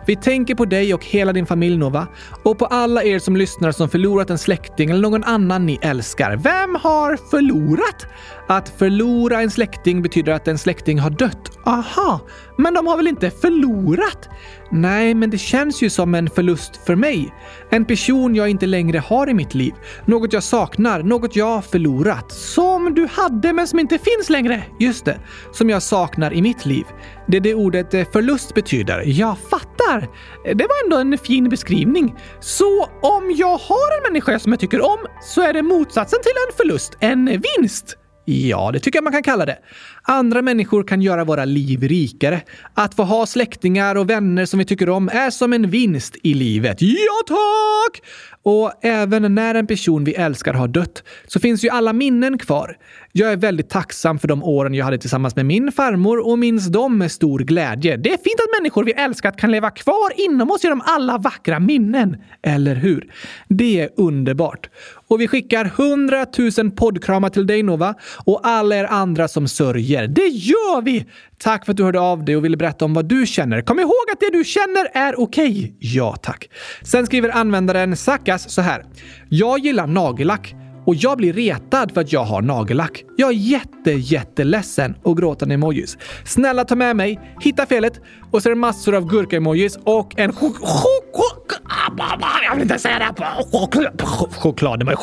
Vi tänker på dig och hela din familj Nova. Och på alla er som lyssnar som förlorat en släkting eller någon annan ni älskar. Vem har förlorat? Att förlora en släkting betyder att en släkting har dött. Aha, men de har väl inte förlorat? Nej, men det känns ju som en förlust för mig. En person jag inte längre har i mitt liv. Något jag saknar, något jag förlorat. Som du hade men som inte finns längre? Just det, som jag saknar i mitt liv. Det är det ordet eh, förlust betyder. Jag fattar. Det var ändå en fin beskrivning. Så om jag har en människa som jag tycker om så är det motsatsen till en förlust, en vinst? Ja, det tycker jag man kan kalla det. Andra människor kan göra våra liv rikare. Att få ha släktingar och vänner som vi tycker om är som en vinst i livet. Ja, tack! Och även när en person vi älskar har dött så finns ju alla minnen kvar. Jag är väldigt tacksam för de åren jag hade tillsammans med min farmor och minns dem med stor glädje. Det är fint att människor vi älskat kan leva kvar inom oss genom alla vackra minnen. Eller hur? Det är underbart. Och vi skickar 100 000 poddkramar till dig Nova och alla er andra som sörjer. Det gör vi! Tack för att du hörde av dig och ville berätta om vad du känner. Kom ihåg att det du känner är okej. Ja, tack. Sen skriver användaren Sakas så här. Jag gillar nagellack och jag blir retad för att jag har nagellack. Jag är jätte, jätteledsen och gråtande emojis. Snälla ta med mig, hitta felet och så är det massor av gurka-emojis och en chok- chok- ah, Jag vill inte säga det. Choklad. choklad-emoji.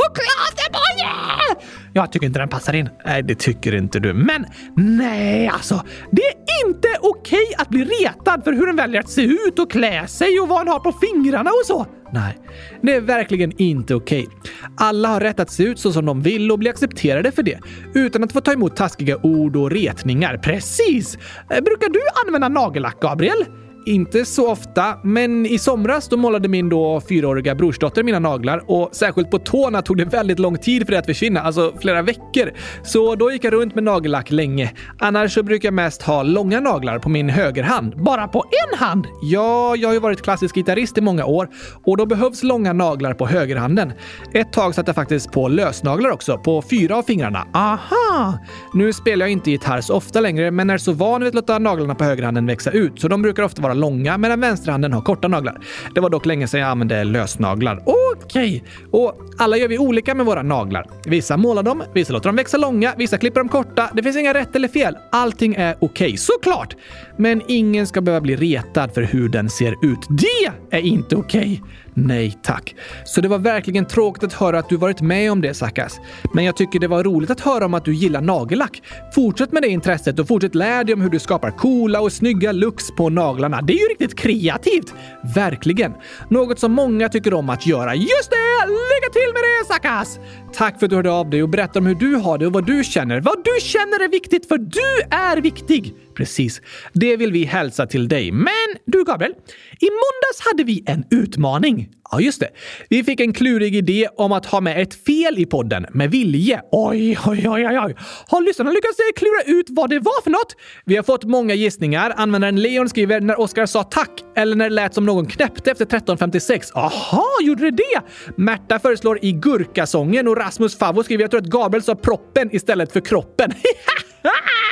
Jag tycker inte den passar in. Nej, det tycker inte du. Men nej, alltså. Det är inte okej att bli retad för hur en väljer att se ut och klä sig och vad en har på fingrarna och så. Nej, det är verkligen inte okej. Alla har rätt att se ut så som de vill och bli accepterade för det, utan att få ta emot taskiga ord och retningar. Precis! Eh, brukar du använda nagellack, Gabriel? Inte så ofta, men i somras då målade min då fyraåriga brorsdotter mina naglar och särskilt på tårna tog det väldigt lång tid för det att försvinna, alltså flera veckor. Så då gick jag runt med nagellack länge. Annars så brukar jag mest ha långa naglar på min högerhand. Bara på en hand? Ja, jag har ju varit klassisk gitarrist i många år och då behövs långa naglar på högerhanden. Ett tag satte jag faktiskt på lösnaglar också, på fyra av fingrarna. Aha! Nu spelar jag inte gitarr så ofta längre, men är så van vid att låta naglarna på högerhanden växa ut, så de brukar ofta vara långa medan vänsterhanden har korta naglar. Det var dock länge sedan jag använde lösnaglar. Okej! Okay. Och alla gör vi olika med våra naglar. Vissa målar dem, vissa låter dem växa långa, vissa klipper dem korta. Det finns inga rätt eller fel. Allting är okej, okay, såklart! Men ingen ska behöva bli retad för hur den ser ut. Det är inte okej! Okay. Nej tack. Så det var verkligen tråkigt att höra att du varit med om det Sakas. Men jag tycker det var roligt att höra om att du gillar nagellack. Fortsätt med det intresset och fortsätt lära dig om hur du skapar coola och snygga looks på naglarna. Det är ju riktigt kreativt! Verkligen. Något som många tycker om att göra. Just det! Lycka till med det Sakas! Tack för att du hörde av dig och berättade om hur du har det och vad du känner. Vad du känner är viktigt för du är viktig! Precis. Det vill vi hälsa till dig. Men du Gabriel, i måndags hade vi en utmaning. Ja, just det. Vi fick en klurig idé om att ha med ett fel i podden med vilje. Oj, oj, oj, oj, oj. Har lyssnarna lyckats klura ut vad det var för något? Vi har fått många gissningar. Användaren Leon skriver när Oskar sa tack eller när det lät som någon knäppte efter 13.56. Aha, gjorde det det? Märta föreslår i Gurkasången och Rasmus Favvo skriver jag tror att Gabriel sa proppen istället för kroppen.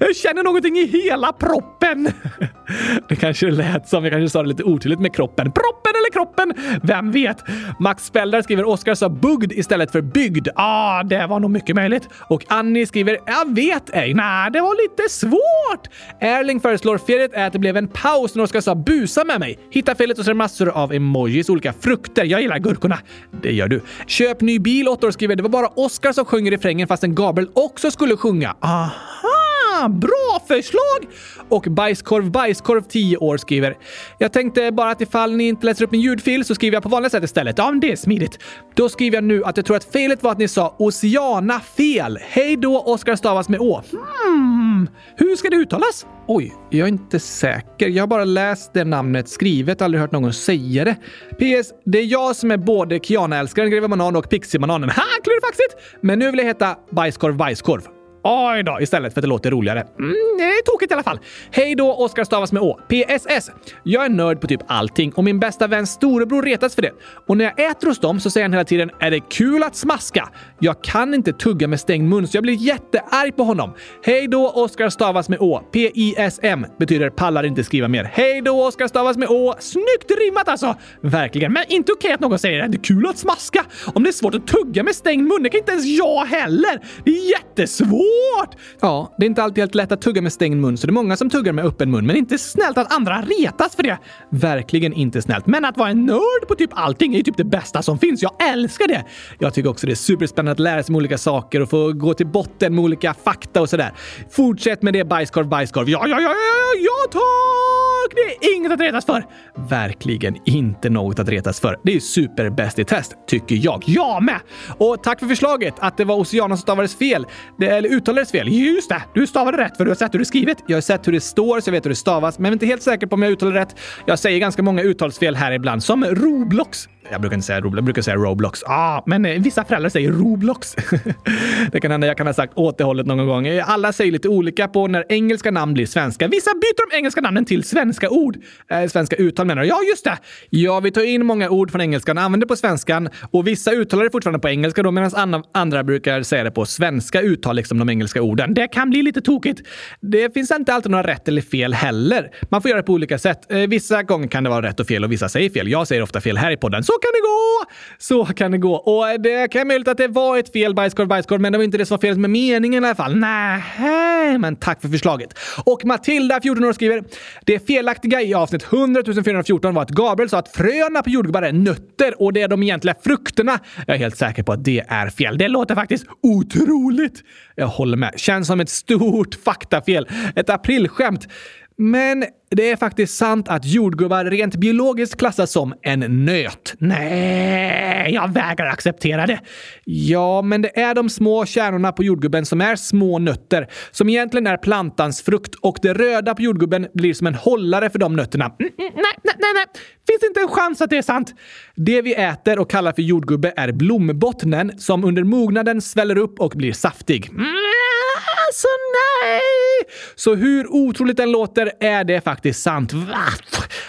Jag känner någonting i hela proppen. Det kanske lät som jag kanske sa det lite otydligt med kroppen. Proppen eller kroppen? Vem vet? Max Speldar skriver Oskar sa bugd istället för byggd. Ja, ah, det var nog mycket möjligt. Och Annie skriver jag vet ej. Nej, det var lite svårt. Erling föreslår felet är att det blev en paus när Oskar sa busa med mig. Hitta felet och så är det massor av emojis, olika frukter. Jag gillar gurkorna. Det gör du. Köp ny bil. Otto skriver det var bara Oskar som sjöng refrängen fastän Gabriel också skulle sjunga. Aha! Bra förslag! Och Bajskorv Bajskorv 10 år skriver “Jag tänkte bara att ifall ni inte läser upp min ljudfil så skriver jag på vanligt sätt istället. Ja, men det är smidigt. Då skriver jag nu att jag tror att felet var att ni sa Oceana fel. Hej då, Oskar stavas med Å. Hmm, hur ska det uttalas? Oj, jag är inte säker. Jag har bara läst det namnet skrivet, aldrig hört någon säga det. PS. Det är jag som är både Kiana-älskaren, Greve Banan och Pixie-bananen. Ha, klurifaxigt! Men nu vill jag heta Bajskorv Bajskorv. Oj då, istället för att det låter roligare. Mm, det är tokigt i alla fall. Hej då, Oskar stavas med Å. PSS. Jag är nörd på typ allting och min bästa väns storebror retas för det. Och när jag äter hos dem så säger han hela tiden “Är det kul att smaska?” Jag kan inte tugga med stängd mun så jag blir jättearg på honom. Hej då, Oskar stavas med Å. PISM betyder pallar inte skriva mer. Hej då, Oskar stavas med Å. Snyggt rimmat alltså! Verkligen. Men inte okej okay att någon säger “Är det kul att smaska?” om det är svårt att tugga med stängd mun. Det kan inte ens jag heller. Det är jättesvårt! Hårt! Ja, det är inte alltid helt lätt att tugga med stängd mun, så det är många som tuggar med öppen mun. Men inte snällt att andra retas för det. Verkligen inte snällt. Men att vara en nörd på typ allting är ju typ det bästa som finns. Jag älskar det! Jag tycker också det är superspännande att lära sig om olika saker och få gå till botten med olika fakta och sådär. Fortsätt med det bajskorv, bajskorv. Ja, ja, ja, ja, ja tack! Det är inget att retas för. Verkligen inte något att retas för. Det är superbäst i test, tycker jag. Jag med! Och tack för förslaget att det var Oceana som stavades fel. Det, eller uttalades fel. Just det! Du stavade rätt för du har sett hur det är skrivet. Jag har sett hur det står så jag vet hur det stavas, men jag är inte helt säker på om jag uttalar rätt. Jag säger ganska många uttalsfel här ibland, som Roblox. Jag brukar inte säga Roblox, jag brukar säga Roblox. Ah, men eh, vissa föräldrar säger Roblox. det kan hända jag kan ha sagt åt det hållet någon gång. Eh, alla säger lite olika på när engelska namn blir svenska. Vissa byter de engelska namnen till svenska ord. Eh, svenska uttal menar du? Ja, just det! Ja, vi tar in många ord från engelskan, och använder på svenskan och vissa uttalar det fortfarande på engelska då medan andra, andra brukar säga det på svenska uttal, liksom de engelska orden. Det kan bli lite tokigt. Det finns inte alltid några rätt eller fel heller. Man får göra det på olika sätt. Eh, vissa gånger kan det vara rätt och fel och vissa säger fel. Jag säger ofta fel här i podden. Så kan det gå! Så kan det gå. Och det kan möjligt att det var ett fel bajskorv, bajskorv, men det var inte det som var felet med meningen i alla fall. Nej, men tack för förslaget. Och Matilda, 14 år, skriver det felaktiga i avsnitt 100 414 var att Gabriel sa att fröna på jordgubbar är nötter och det är de egentliga frukterna. Jag är helt säker på att det är fel. Det låter faktiskt otroligt. Jag håller med. Känns som ett stort faktafel. Ett aprilskämt. Men det är faktiskt sant att jordgubbar rent biologiskt klassas som en nöt. Nej, jag vägrar acceptera det. Ja, men det är de små kärnorna på jordgubben som är små nötter, som egentligen är plantans frukt och det röda på jordgubben blir som en hållare för de nötterna. Mm, mm nej, nej, nej, nej. Finns inte en chans att det är sant? Det vi äter och kallar för jordgubbe är blombottnen som under mognaden sväller upp och blir saftig. Mm, alltså nej! Så hur otroligt den låter är det faktiskt sant. Va?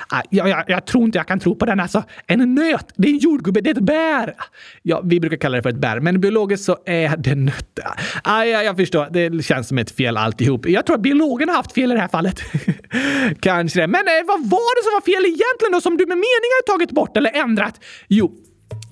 Ah, jag, jag, jag, tror inte jag kan tro på den. Alltså, en nöt, det är en jordgubbe, det är ett bär. Ja, vi brukar kalla det för ett bär, men biologiskt så är det nötter. Ah, ja, jag förstår. Det känns som ett fel alltihop. Jag tror att biologen har haft fel i det här fallet. Kanske det. Men eh, vad var det som var fel egentligen då, som du med meningar tagit bort eller ändrat? Jo,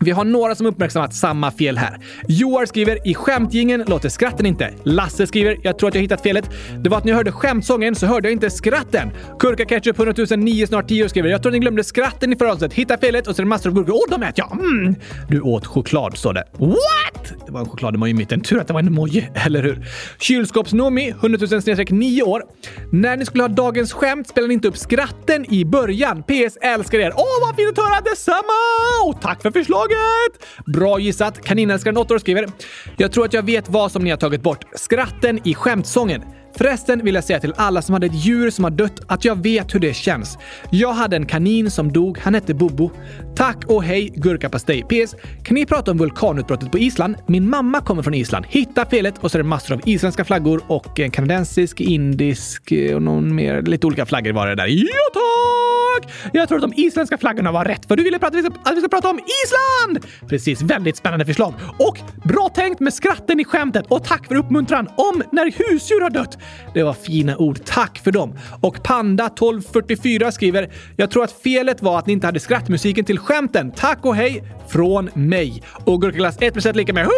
vi har några som uppmärksammat samma fel här. Joar skriver “I skämtgingen låter skratten inte”. Lasse skriver “Jag tror att jag hittat felet. Det var att när jag hörde skämtsången så hörde jag inte skratten”. Kurka Ketchup 100 009 snart 10 skriver “Jag tror att ni glömde skratten i förra avsnittet. Hitta felet och så är det massor av gurkor. Åh, de äter jag! Mm. Du åt choklad, står det. What? Det var en choklademoji i mitten. Tur att det var en emoji, eller hur? Kylskåpsnomi 100 000 9 år. När ni skulle ha dagens skämt spelade ni inte upp skratten i början. PS älskar er. Åh, vad fint att höra! Detsamma! Och tack för förslaget! Bra gissat! Kaninälskaren 8 år skriver “Jag tror att jag vet vad som ni har tagit bort. Skratten i skämtsången. Förresten vill jag säga till alla som hade ett djur som har dött att jag vet hur det känns. Jag hade en kanin som dog. Han hette Bobo. Tack och hej gurkapastej. PS. Kan ni prata om vulkanutbrottet på Island? Min mamma kommer från Island. Hitta felet och så är det massor av isländska flaggor och en kanadensisk, indisk eh, och någon mer. Lite olika flaggor var det där. Ja, tack! Jag tror att de isländska flaggorna var rätt, för du ville prata, att vi ska prata om Island! Precis, väldigt spännande förslag. Och bra tänkt med skratten i skämtet och tack för uppmuntran om när husdjur har dött. Det var fina ord. Tack för dem. Och Panda 1244 skriver “Jag tror att felet var att ni inte hade skrattmusiken till skämten. Tack och hej från mig.” Och Gurkaglass 1% lika med 100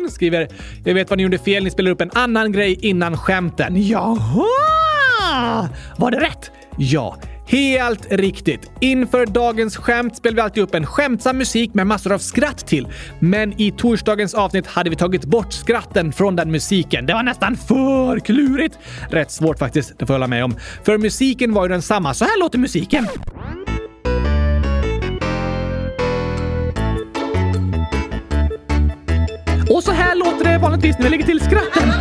000 skriver “Jag vet vad ni gjorde fel. Ni spelade upp en annan grej innan skämten.” Jaha! Var det rätt? Ja. Helt riktigt. Inför dagens skämt spelar vi alltid upp en skämtsam musik med massor av skratt till. Men i torsdagens avsnitt hade vi tagit bort skratten från den musiken. Det var nästan för klurigt. Rätt svårt faktiskt, det får jag hålla med om. För musiken var ju densamma. Så här låter musiken. Och så här låter det vanligtvis när vi lägger till skratten.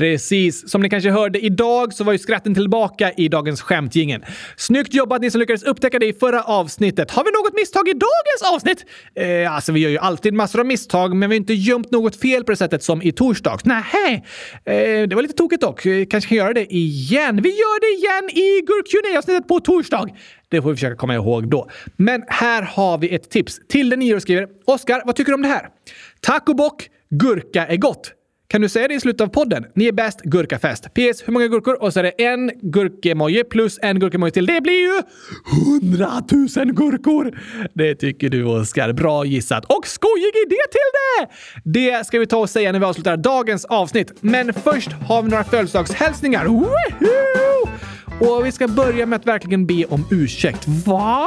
Precis. Som ni kanske hörde idag så var ju skratten tillbaka i dagens skämtjingen. Snyggt jobbat ni som lyckades upptäcka det i förra avsnittet. Har vi något misstag i dagens avsnitt? Eh, alltså, vi gör ju alltid massor av misstag, men vi har inte gömt något fel på det sättet som i torsdags. Nej, eh, det var lite tokigt dock. Kanske kan göra det igen. Vi gör det igen i gurk avsnittet på torsdag. Det får vi försöka komma ihåg då. Men här har vi ett tips. Till den nio skriver Oskar, vad tycker du om det här? Tack och bock, gurka är gott. Kan du säga det i slutet av podden? Ni är bäst, gurkafest. PS. Hur många gurkor? Och så är det en gurkemoji plus en gurkemoji till. Det blir ju hundratusen gurkor! Det tycker du, Oskar. Bra gissat. Och skojig idé till det! Det ska vi ta och säga när vi avslutar dagens avsnitt. Men först har vi några födelsedagshälsningar. Woohoo! Och vi ska börja med att verkligen be om ursäkt. Va?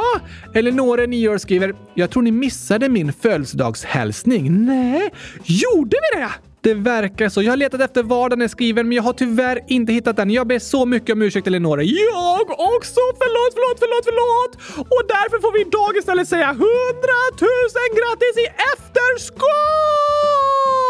Eleonore, 9 år, skriver “Jag tror ni missade min födelsedagshälsning.” Nej, gjorde vi det? Det verkar så. Jag har letat efter var den är skriven, men jag har tyvärr inte hittat den. Jag ber så mycket om ursäkt, Eleonora. Jag också! Förlåt, förlåt, förlåt, förlåt! Och därför får vi idag istället säga 100 000 grattis i efterskott!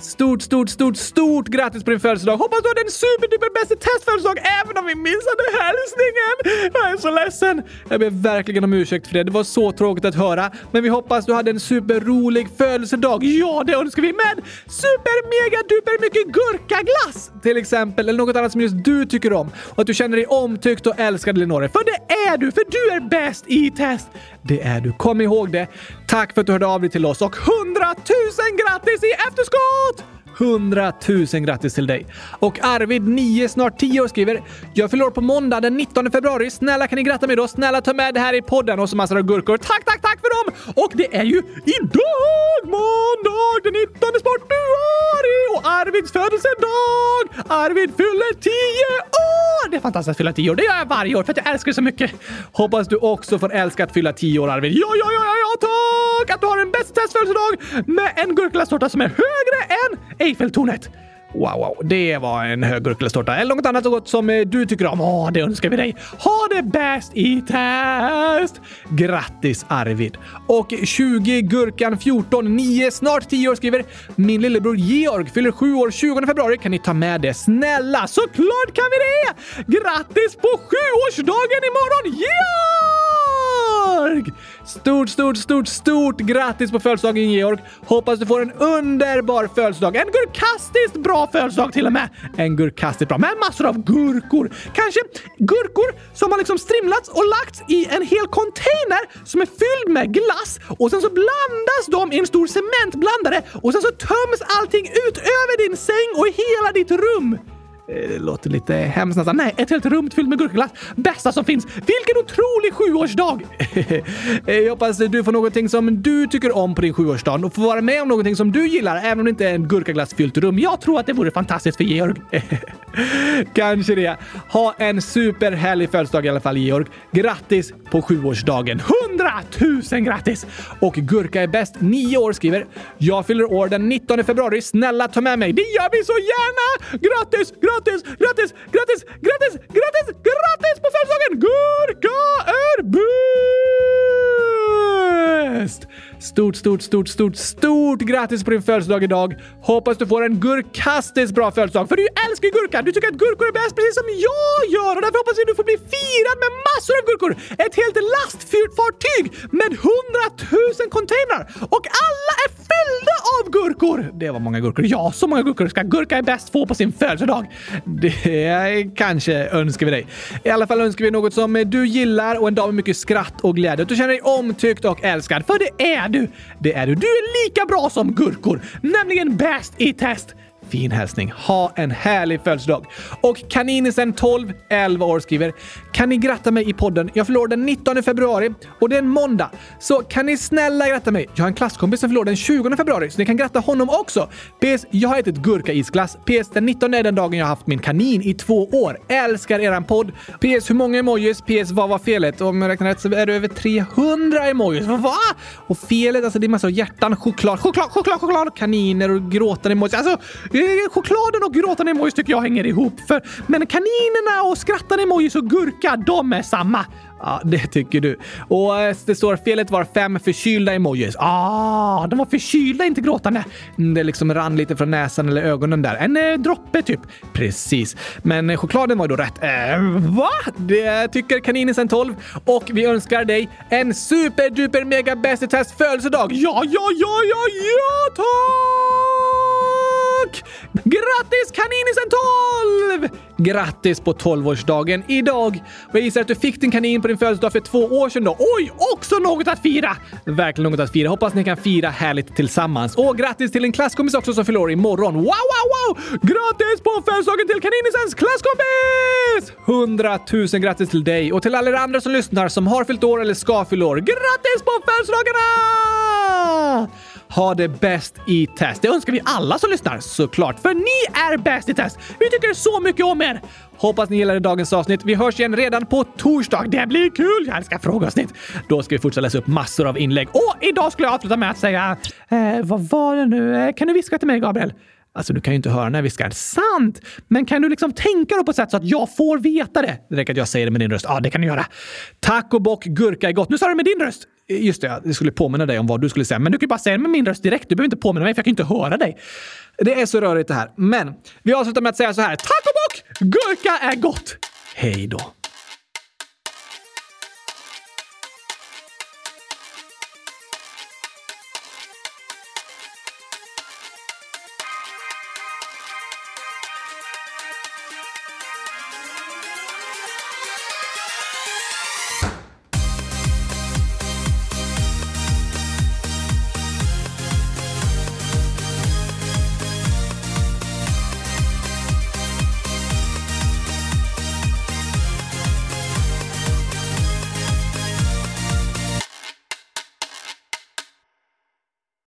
Stort, stort, stort, stort grattis på din födelsedag! Hoppas du hade en superduper bästa testfödelsedag även om vi missade hälsningen! Jag är så ledsen! Jag ber verkligen om ursäkt för det. Det var så tråkigt att höra. Men vi hoppas du hade en superrolig födelsedag. Ja, det önskar vi med super mega duper mycket gurkaglass till exempel, eller något annat som just du tycker om. Och att du känner dig omtyckt och älskad, Lenore. För det är du, för du är bäst i test! Det är du. Kom ihåg det. Tack för att du hörde av dig till oss och hundratusen grattis i efterskott! 100 000 grattis till dig! Och Arvid, 9, snart 10 år, skriver “Jag fyller år på måndag den 19 februari. Snälla kan ni gratta mig då? Snälla ta med det här i podden” och så massor av gurkor. Tack, tack, tack för dem! Och det är ju idag, måndag den 19 sportuari och Arvids födelsedag! Arvid fyller 10 år! Det är fantastiskt att fylla 10 år. Det gör jag varje år för att jag älskar det så mycket. Hoppas du också får älska att fylla 10 år, Arvid. Ja, ja, ja, ja, ja tack! Att du har en bäst födelsedag med en gurkglasstårta som är högre än Eiffeltornet. Wow, wow, det var en hög gurkglasstårta. Eller något annat så gott som eh, du tycker om. Åh, det önskar vi dig. Ha det bäst i test! Grattis Arvid! Och 20 Gurkan 14 9 snart 10 år skriver Min lillebror Georg fyller 7 år 20 februari. Kan ni ta med det? Snälla! Såklart kan vi det! Grattis på 7-årsdagen imorgon Georg! Stort, stort, stort, stort grattis på födelsedagen Georg! Hoppas du får en underbar födelsedag. En gurkastiskt bra födelsedag till och med. En gurkastiskt bra med massor av gurkor. Kanske gurkor som har liksom strimlats och lagts i en hel container som är fylld med glass och sen så blandas de i en stor cementblandare och sen så töms allting ut över din säng och i hela ditt rum. Eh, det låter lite hemskt nästan. Nej, ett helt rum fyllt med gurkaglass. Bästa som finns. Vilken otrolig sjuårsdag! Eh, jag hoppas du får någonting som du tycker om på din sjuårsdag och får vara med om någonting som du gillar, även om det inte är en gurkaglassfyllt rum. Jag tror att det vore fantastiskt för Georg. Kanske det. Ha en superhärlig födelsedag i alla fall, Georg. Grattis på sjuårsdagen! 100 000 grattis! Och Gurka är bäst, 9 år, skriver “Jag fyller år den 19 februari. Snälla ta med mig. Det gör vi så gärna! Grattis, grattis, grattis, grattis, grattis, grattis, grattis grattis på födelsedagen! Gurka är bäst! Stort, stort, stort, stort, stort stort grattis på din födelsedag idag! Hoppas du får en gurkastiskt bra födelsedag, för du älskar ju gurka! Du tycker att gurkor är bäst precis som jag gör och därför hoppas jag att du får bli firad med massor av gurkor! Ett helt lastfartyg med hundratusen containrar och alla är fyllda av gurkor! Det var många gurkor. Ja, så många gurkor ska Gurka är bäst få på sin födelsedag. Det kanske önskar vi dig. I alla fall önskar vi något som du gillar och en dag med mycket skratt och glädje. Att du känner dig omtyckt och älskad, för det är du! Det är du. Du är lika bra som gurkor, nämligen bäst i test. Fin hälsning. Ha en härlig födelsedag. Och kaninisen 12, 11 år skriver Kan ni gratta mig i podden? Jag förlorar den 19 februari och det är en måndag. Så kan ni snälla gratta mig? Jag har en klasskompis som förlorar den 20 februari så ni kan gratta honom också. PS. Jag har ätit gurkaisglass. PS. Den 19 är den dagen jag har haft min kanin i två år. Älskar eran podd. PS. Hur många emojis? PS. Vad var felet? Om jag räknar rätt så är det över 300 emojis. Va? Och felet, alltså det är massor av hjärtan, choklad, choklad, choklad, choklad, kaniner och gråtande emojis. Alltså, Eh, chokladen och gråtande emojis tycker jag hänger ihop. För, men kaninerna och skrattande emojis och gurka, de är samma. Ja, det tycker du. Och eh, det står felet var fem förkylda emojis. Ah, de var förkylda, inte gråtande. Mm, det liksom rann lite från näsan eller ögonen där. En eh, droppe typ. Precis. Men eh, chokladen var ju då rätt. Eh, va? Det tycker kaninisen 12. Och vi önskar dig en superduper mega bäst i test födelsedag. Ja, ja, ja, ja, ja, tack! Grattis kaninisen 12! Grattis på 12-årsdagen idag! Och jag gissar att du fick din kanin på din födelsedag för två år sedan då. Oj, också något att fira! Verkligen något att fira. Hoppas ni kan fira härligt tillsammans. Och grattis till en klasskompis också som fyller år imorgon. Wow, wow, wow! Grattis på födelsedagen till kaninisens klasskompis! 100 000 grattis till dig och till alla er andra som lyssnar som har fyllt år eller ska fylla år. Grattis på födelsedagarna! Ha det bäst i test. Det önskar vi alla som lyssnar såklart, för ni är bäst i test. Vi tycker så mycket om er. Hoppas ni gillade dagens avsnitt. Vi hörs igen redan på torsdag. Det blir kul! Jag älskar frågeavsnitt. Då ska vi fortsätta läsa upp massor av inlägg. Och idag skulle jag avsluta med att säga... Eh, vad var det nu? Eh, kan du viska till mig, Gabriel? Alltså, du kan ju inte höra när jag viskar. Sant! Men kan du liksom tänka då på ett sätt så att jag får veta det? Det räcker att jag säger det med din röst. Ja, det kan du göra. Taco bock, gurka är gott. Nu sa du med din röst. Just det, jag skulle påminna dig om vad du skulle säga. Men du kan ju bara säga det med min röst direkt. Du behöver inte påminna mig för jag kan ju inte höra dig. Det är så rörigt det här. Men vi avslutar med att säga så här. Taco bock! Gurka är gott! Hej då!